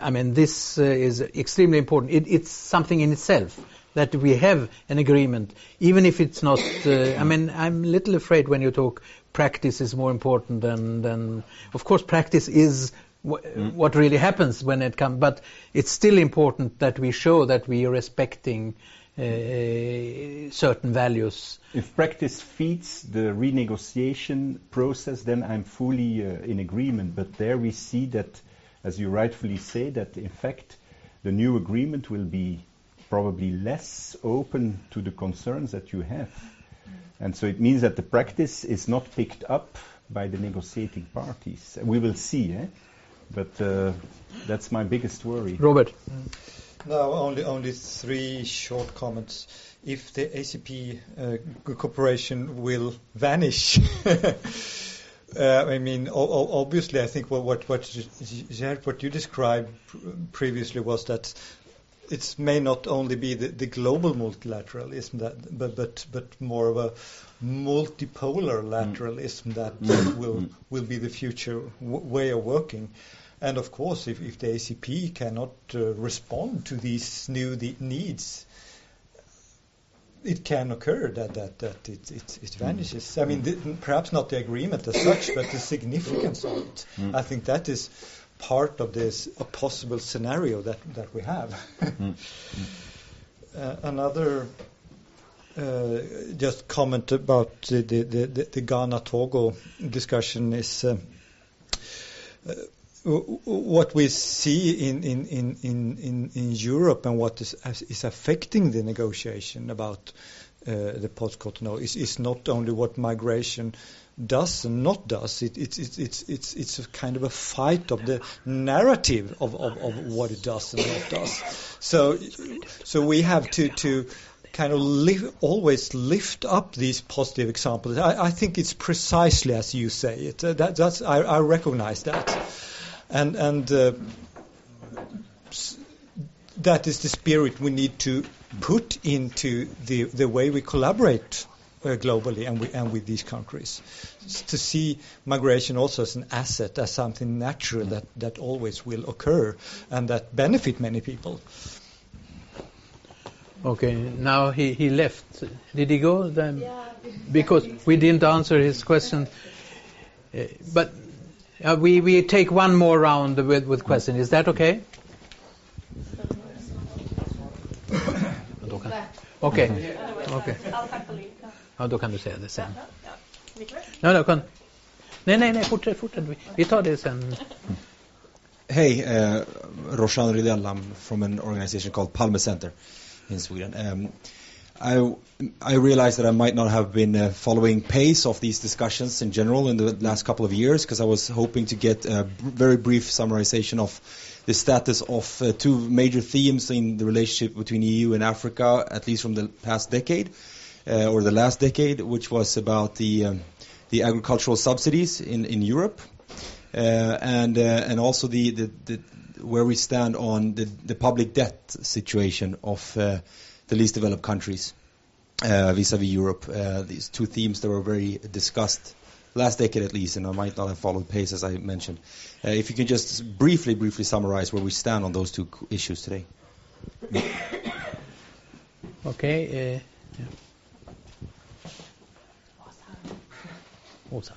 I mean, this uh, is extremely important. It, it's something in itself that we have an agreement, even if it's not. Uh, I mean, I'm a little afraid when you talk practice is more important than, than of course, practice is mm. what really happens when it comes, but it's still important that we show that we are respecting uh, certain values. If practice feeds the renegotiation process, then I'm fully uh, in agreement. But there we see that, as you rightfully say, that in fact the new agreement will be probably less open to the concerns that you have. And so it means that the practice is not picked up by the negotiating parties. We will see, eh? but uh, that's my biggest worry. Robert. No, only only three short comments. If the ACP uh, cooperation will vanish, uh, I mean, obviously, I think what what what, what you described previously was that it may not only be the, the global multilateralism that, but but but more of a multipolar lateralism mm. that, that mm. will mm. will be the future way of working. And of course, if, if the ACP cannot uh, respond to these new needs, it can occur that that, that it, it, it vanishes. I mean, the, perhaps not the agreement as such, but the significance of it. I think that is part of this a possible scenario that, that we have. mm. uh, another uh, just comment about the, the, the, the Ghana Togo discussion is uh, uh what we see in, in, in, in, in Europe and what is, is affecting the negotiation about uh, the post-Cotonou is, is not only what migration does and not does. It, it's, it's, it's, it's, it's a kind of a fight of the narrative of, of, of what it does and not does. So, so we have to, to kind of live, always lift up these positive examples. I, I think it's precisely as you say it. Uh, that, that's, I, I recognize that. And, and uh, that is the spirit we need to put into the, the way we collaborate uh, globally and, we, and with these countries. To see migration also as an asset, as something natural that, that always will occur and that benefit many people. Okay, now he, he left. Did he go then? Yeah. Because we didn't answer his question. Uh, but uh, we, we take one more round with, with question. Is that okay? Okej. Okay. okay. Ja, då kan du säga det sen. Ja, då kan... Nej, nej, nej, fortsätt, fortsätt. Vi tar det sen. Hey, uh, Roshan Rydell. I'm from an organization called Palme Center in Sweden. Um, I, I realized that I might not have been uh, following pace of these discussions in general in the last couple of years because I was hoping to get a very brief summarization of the status of uh, two major themes in the relationship between EU and Africa, at least from the past decade uh, or the last decade, which was about the um, the agricultural subsidies in in Europe, uh, and uh, and also the, the, the where we stand on the, the public debt situation of uh, the least developed countries uh, vis-à-vis Europe. these two themes that were very discussed last decade at least, and I might not have followed pace as I mentioned. Uh, if you can just briefly, briefly summarize where we stand on those two issues today. Okay. Uh, yeah. Åsa.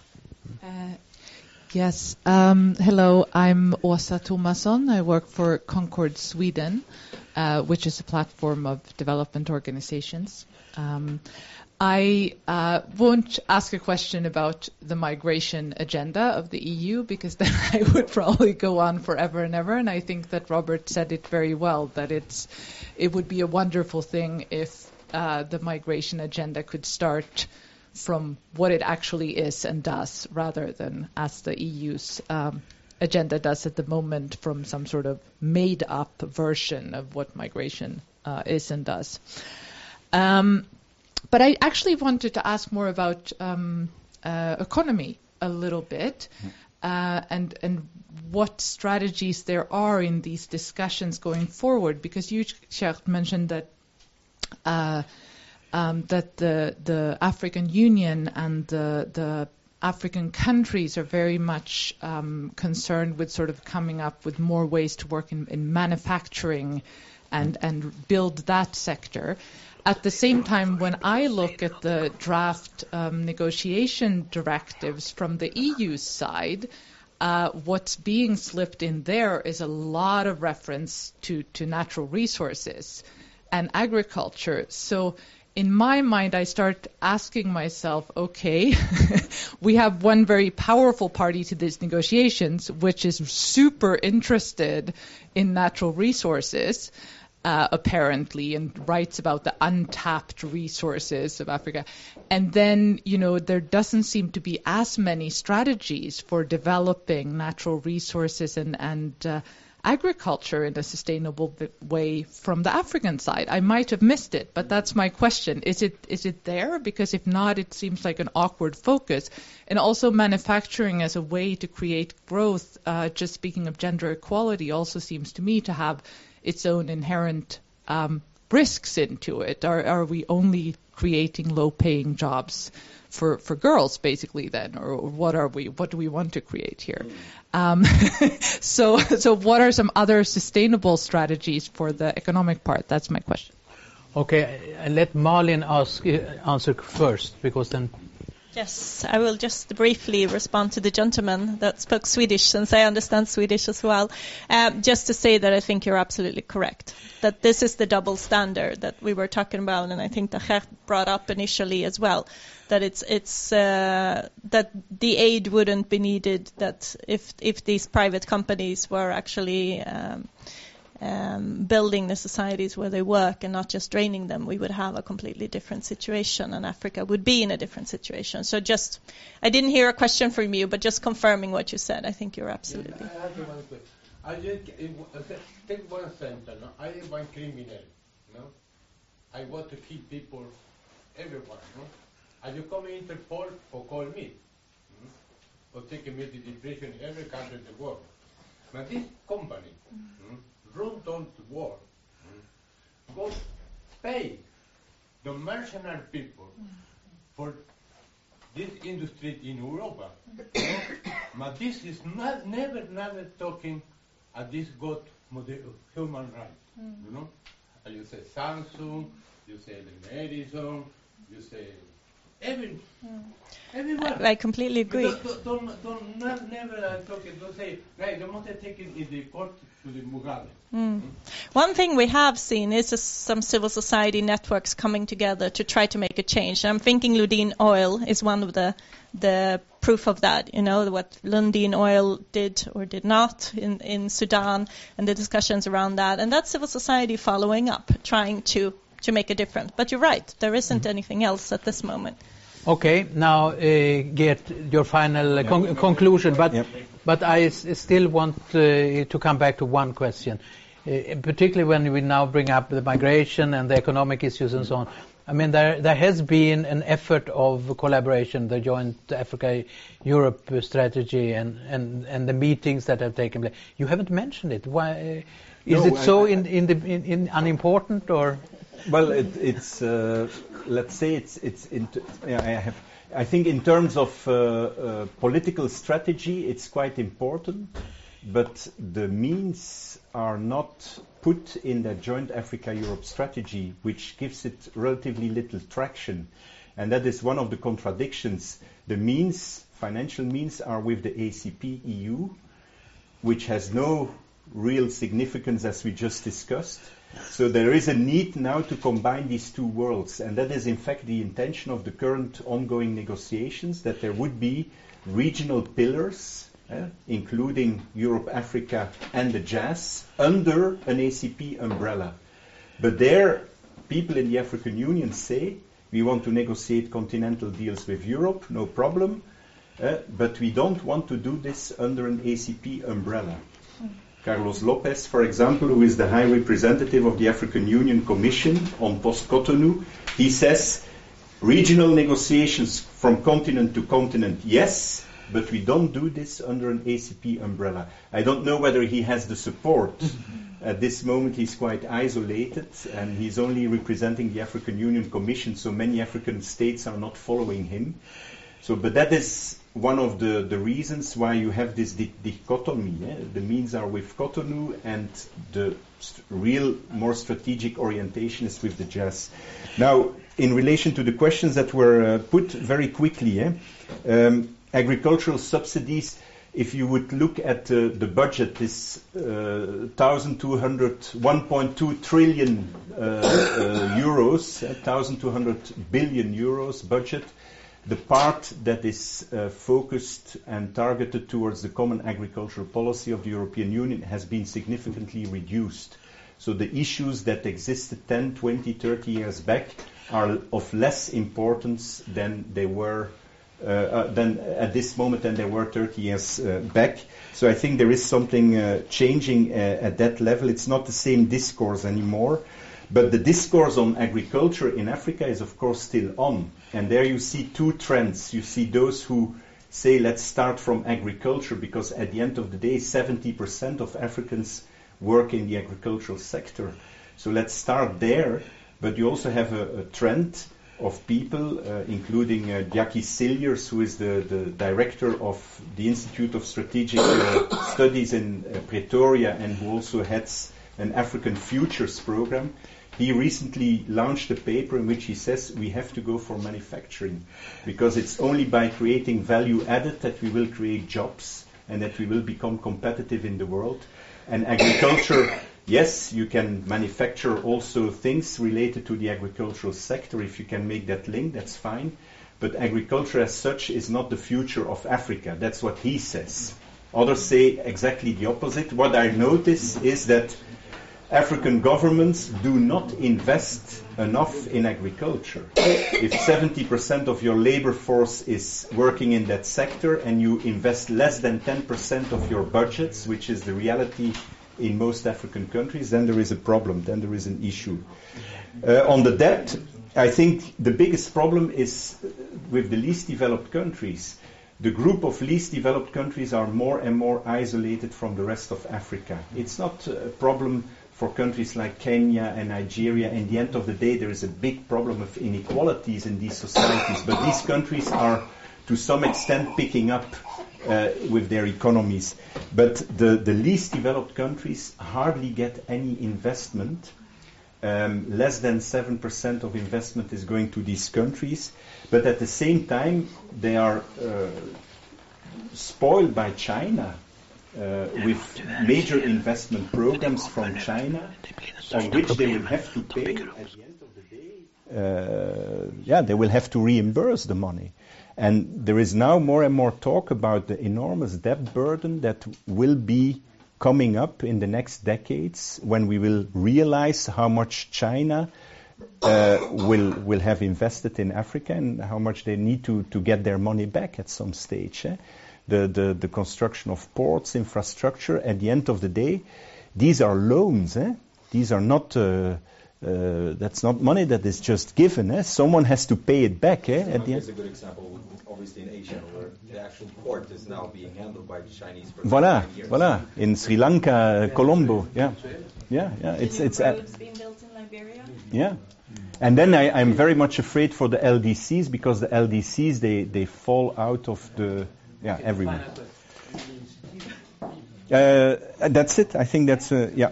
Uh, yes. Um, hello, I'm Åsa Thomasson. I work for Concord Sweden, uh, which is a platform of development organizations. Um, I uh, won't ask a question about the migration agenda of the EU because then I would probably go on forever and ever. And I think that Robert said it very well that it's it would be a wonderful thing if uh, the migration agenda could start from what it actually is and does, rather than as the EU's um, agenda does at the moment from some sort of made-up version of what migration uh, is and does. Um, but I actually wanted to ask more about um, uh, economy a little bit. Uh, and and what strategies there are in these discussions going forward, because you, Geert, mentioned that uh, um, that the the African Union and the the African countries are very much um, concerned with sort of coming up with more ways to work in, in manufacturing and and build that sector. At the same time, when I look at the draft um, negotiation directives from the EU side, uh, what's being slipped in there is a lot of reference to, to natural resources and agriculture. So in my mind, I start asking myself, okay, we have one very powerful party to these negotiations, which is super interested in natural resources uh, apparently, and writes about the untapped resources of Africa. And then, you know, there doesn't seem to be as many strategies for developing natural resources and, and uh, agriculture in a sustainable way from the African side. I might have missed it, but that's my question. Is it is it there? Because if not, it seems like an awkward focus. And also manufacturing as a way to create growth, uh, just speaking of gender equality, also seems to me to have its own inherent um, risks into it? Are, are we only creating low-paying jobs for, for girls, basically, then, or what are we? What do we want to create here? Um, so, so what are some other sustainable strategies for the economic part? That's my question. Okay, I let Malin ask, uh, answer first because then Yes, I will just briefly respond to the gentleman that spoke Swedish, since I understand Swedish as well. Um, just to say that I think you're absolutely correct, that this is the double standard that we were talking about, and I think that brought up initially as well, that it's it's uh, that the aid wouldn't be needed, that if if these private companies were actually um, um, building the societies where they work and not just draining them, we would have a completely different situation, and Africa would be in a different situation. So just, I didn't hear a question from you, but just confirming what you said, I think you're absolutely. I have one question. I just, take one. No? I am one criminal. No, I want to kill people, everyone. No, and you come in Interpol or call me, mm? or take me to detention in every country in the world. But this company. Mm? run down the war, mm, go pay the mercenary people for this industry in Europe. but this is not, never, never talking at this got human rights. Mm. You know, and you say Samsung, you say the Edison, you say every, mm. everyone. I completely agree. Don't, don't, don't, not, never uh, talk, don't say, right, they must take it in the court to the Mugabe. Mm. One thing we have seen is some civil society networks coming together to try to make a change. I'm thinking Lundin Oil is one of the the proof of that. You know what Lundin Oil did or did not in in Sudan, and the discussions around that, and that's civil society following up, trying to to make a difference. But you're right, there isn't mm-hmm. anything else at this moment. Okay, now uh, get your final uh, con- conclusion, but yep. but I s- still want uh, to come back to one question. Uh, particularly when we now bring up the migration and the economic issues and so on. I mean, there there has been an effort of collaboration, the joint Africa-Europe strategy, and, and, and the meetings that have taken place. You haven't mentioned it. Why uh, is no, it so I, in, in the, in, in unimportant or? Well, it, it's uh, let's say it's it's. yeah, I have. I think in terms of uh, uh, political strategy, it's quite important, but the means are not put in the joint Africa-Europe strategy, which gives it relatively little traction. And that is one of the contradictions. The means, financial means, are with the ACP EU, which has no real significance as we just discussed. So there is a need now to combine these two worlds, and that is in fact the intention of the current ongoing negotiations, that there would be regional pillars uh, including Europe, Africa, and the JAS, under an ACP umbrella. But there, people in the African Union say, we want to negotiate continental deals with Europe, no problem, uh, but we don't want to do this under an ACP umbrella. Carlos Lopez, for example, who is the High Representative of the African Union Commission on post-Cotonou, he says regional negotiations from continent to continent, yes, but we don't do this under an ACP umbrella. I don't know whether he has the support. At this moment, he's quite isolated, and he's only representing the African Union Commission, so many African states are not following him. So, but that is one of the, the reasons why you have this di- dichotomy. Eh? The means are with Cotonou, and the real, more strategic orientation is with the JAS. Now, in relation to the questions that were uh, put very quickly, eh? um, agricultural subsidies, if you would look at uh, the budget, this uh, 1,200, 1.2 trillion uh, uh euros, 1,200 billion euros budget, the part that is uh, focused and targeted towards the common agricultural policy of the European Union has been significantly reduced. So the issues that existed 10, 20, 30 years back are of less importance than they were uh, uh, than at this moment than they were 30 years uh, back. So I think there is something changing at that level. It's not the same discourse anymore. But the discourse on agriculture in Africa is, of course, still on. And there you see two trends. You see those who say, let's start from agriculture, because at the end of the day, 70% of Africans work in the agricultural sector. So let's start there. But you also have a, a trend of people, uh, including uh, Jakkie Cilliers, who is the, the director of the Institute of Strategic uh, Studies in uh, Pretoria and who also heads an African Futures program. He recently launched a paper in which he says we have to go for manufacturing because it's only by creating value added that we will create jobs and that we will become competitive in the world. And agriculture, yes, you can manufacture also things related to the agricultural sector. If you can make that link, that's fine. But agriculture as such is not the future of Africa. That's what he says. Others say exactly the opposite. What I notice is that African governments do not invest enough in agriculture. If 70% of your labor force is working in that sector and you invest less than 10% of your budgets, which is the reality in most African countries, then there is a problem, then there is an issue. Uh, on the debt, I think the biggest problem is with the least developed countries. The group of least developed countries are more and more isolated from the rest of Africa. It's not a problem for countries like Kenya and Nigeria. In the end of the day, there is a big problem of inequalities in these societies. But these countries are, to some extent, picking up uh, with their economies. But the, the least developed countries hardly get any investment um, less than 7% of investment is going to these countries, but at the same time, they are uh, spoiled by China uh, with major investment programs from China, on which they will have to pay. Uh, yeah, they will have to reimburse the money. And there is now more and more talk about the enormous debt burden that will be coming up in the next decades when we will realize how much China uh, will will have invested in Africa and how much they need to, to get their money back at some stage. Eh? The, the the construction of ports, infrastructure. At the end of the day, these are loans. Eh? These are not. Uh, uh, that's not money that is just given. Eh? Someone has to pay it back. Eh? At the end. a good example, obviously in Asia, where the actual port is now being handled by the Chinese. For voilà, years. voilà. In Sri Lanka, Colombo. Yeah, yeah, yeah. It's it's. roads being built in Liberia. Yeah. And then I, I'm very much afraid for the LDCs because the LDCs they, they fall out of the yeah everyone. Uh, that's it. I think that's uh, yeah.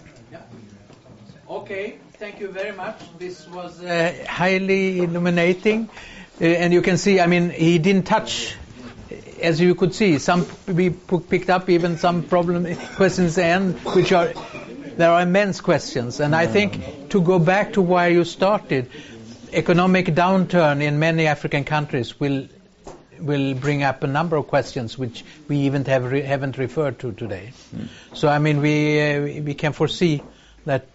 Okay, thank you very much. This was uh, highly illuminating, uh, and you can see. I mean, he didn't touch, as you could see. Some we picked up even some problem questions and which are there are immense questions, and I think to go back to where you started, economic downturn in many African countries will will bring up a number of questions which we even have re- haven't referred to today. So I mean, we uh, we can foresee that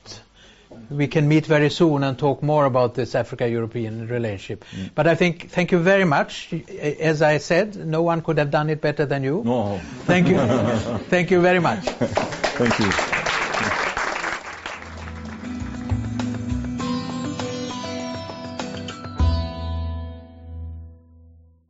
we can meet very soon and talk more about this Africa-European relationship. But I think, thank you very much. As I said, no one could have done it better than you. No. Thank you. thank you very much. Thank you.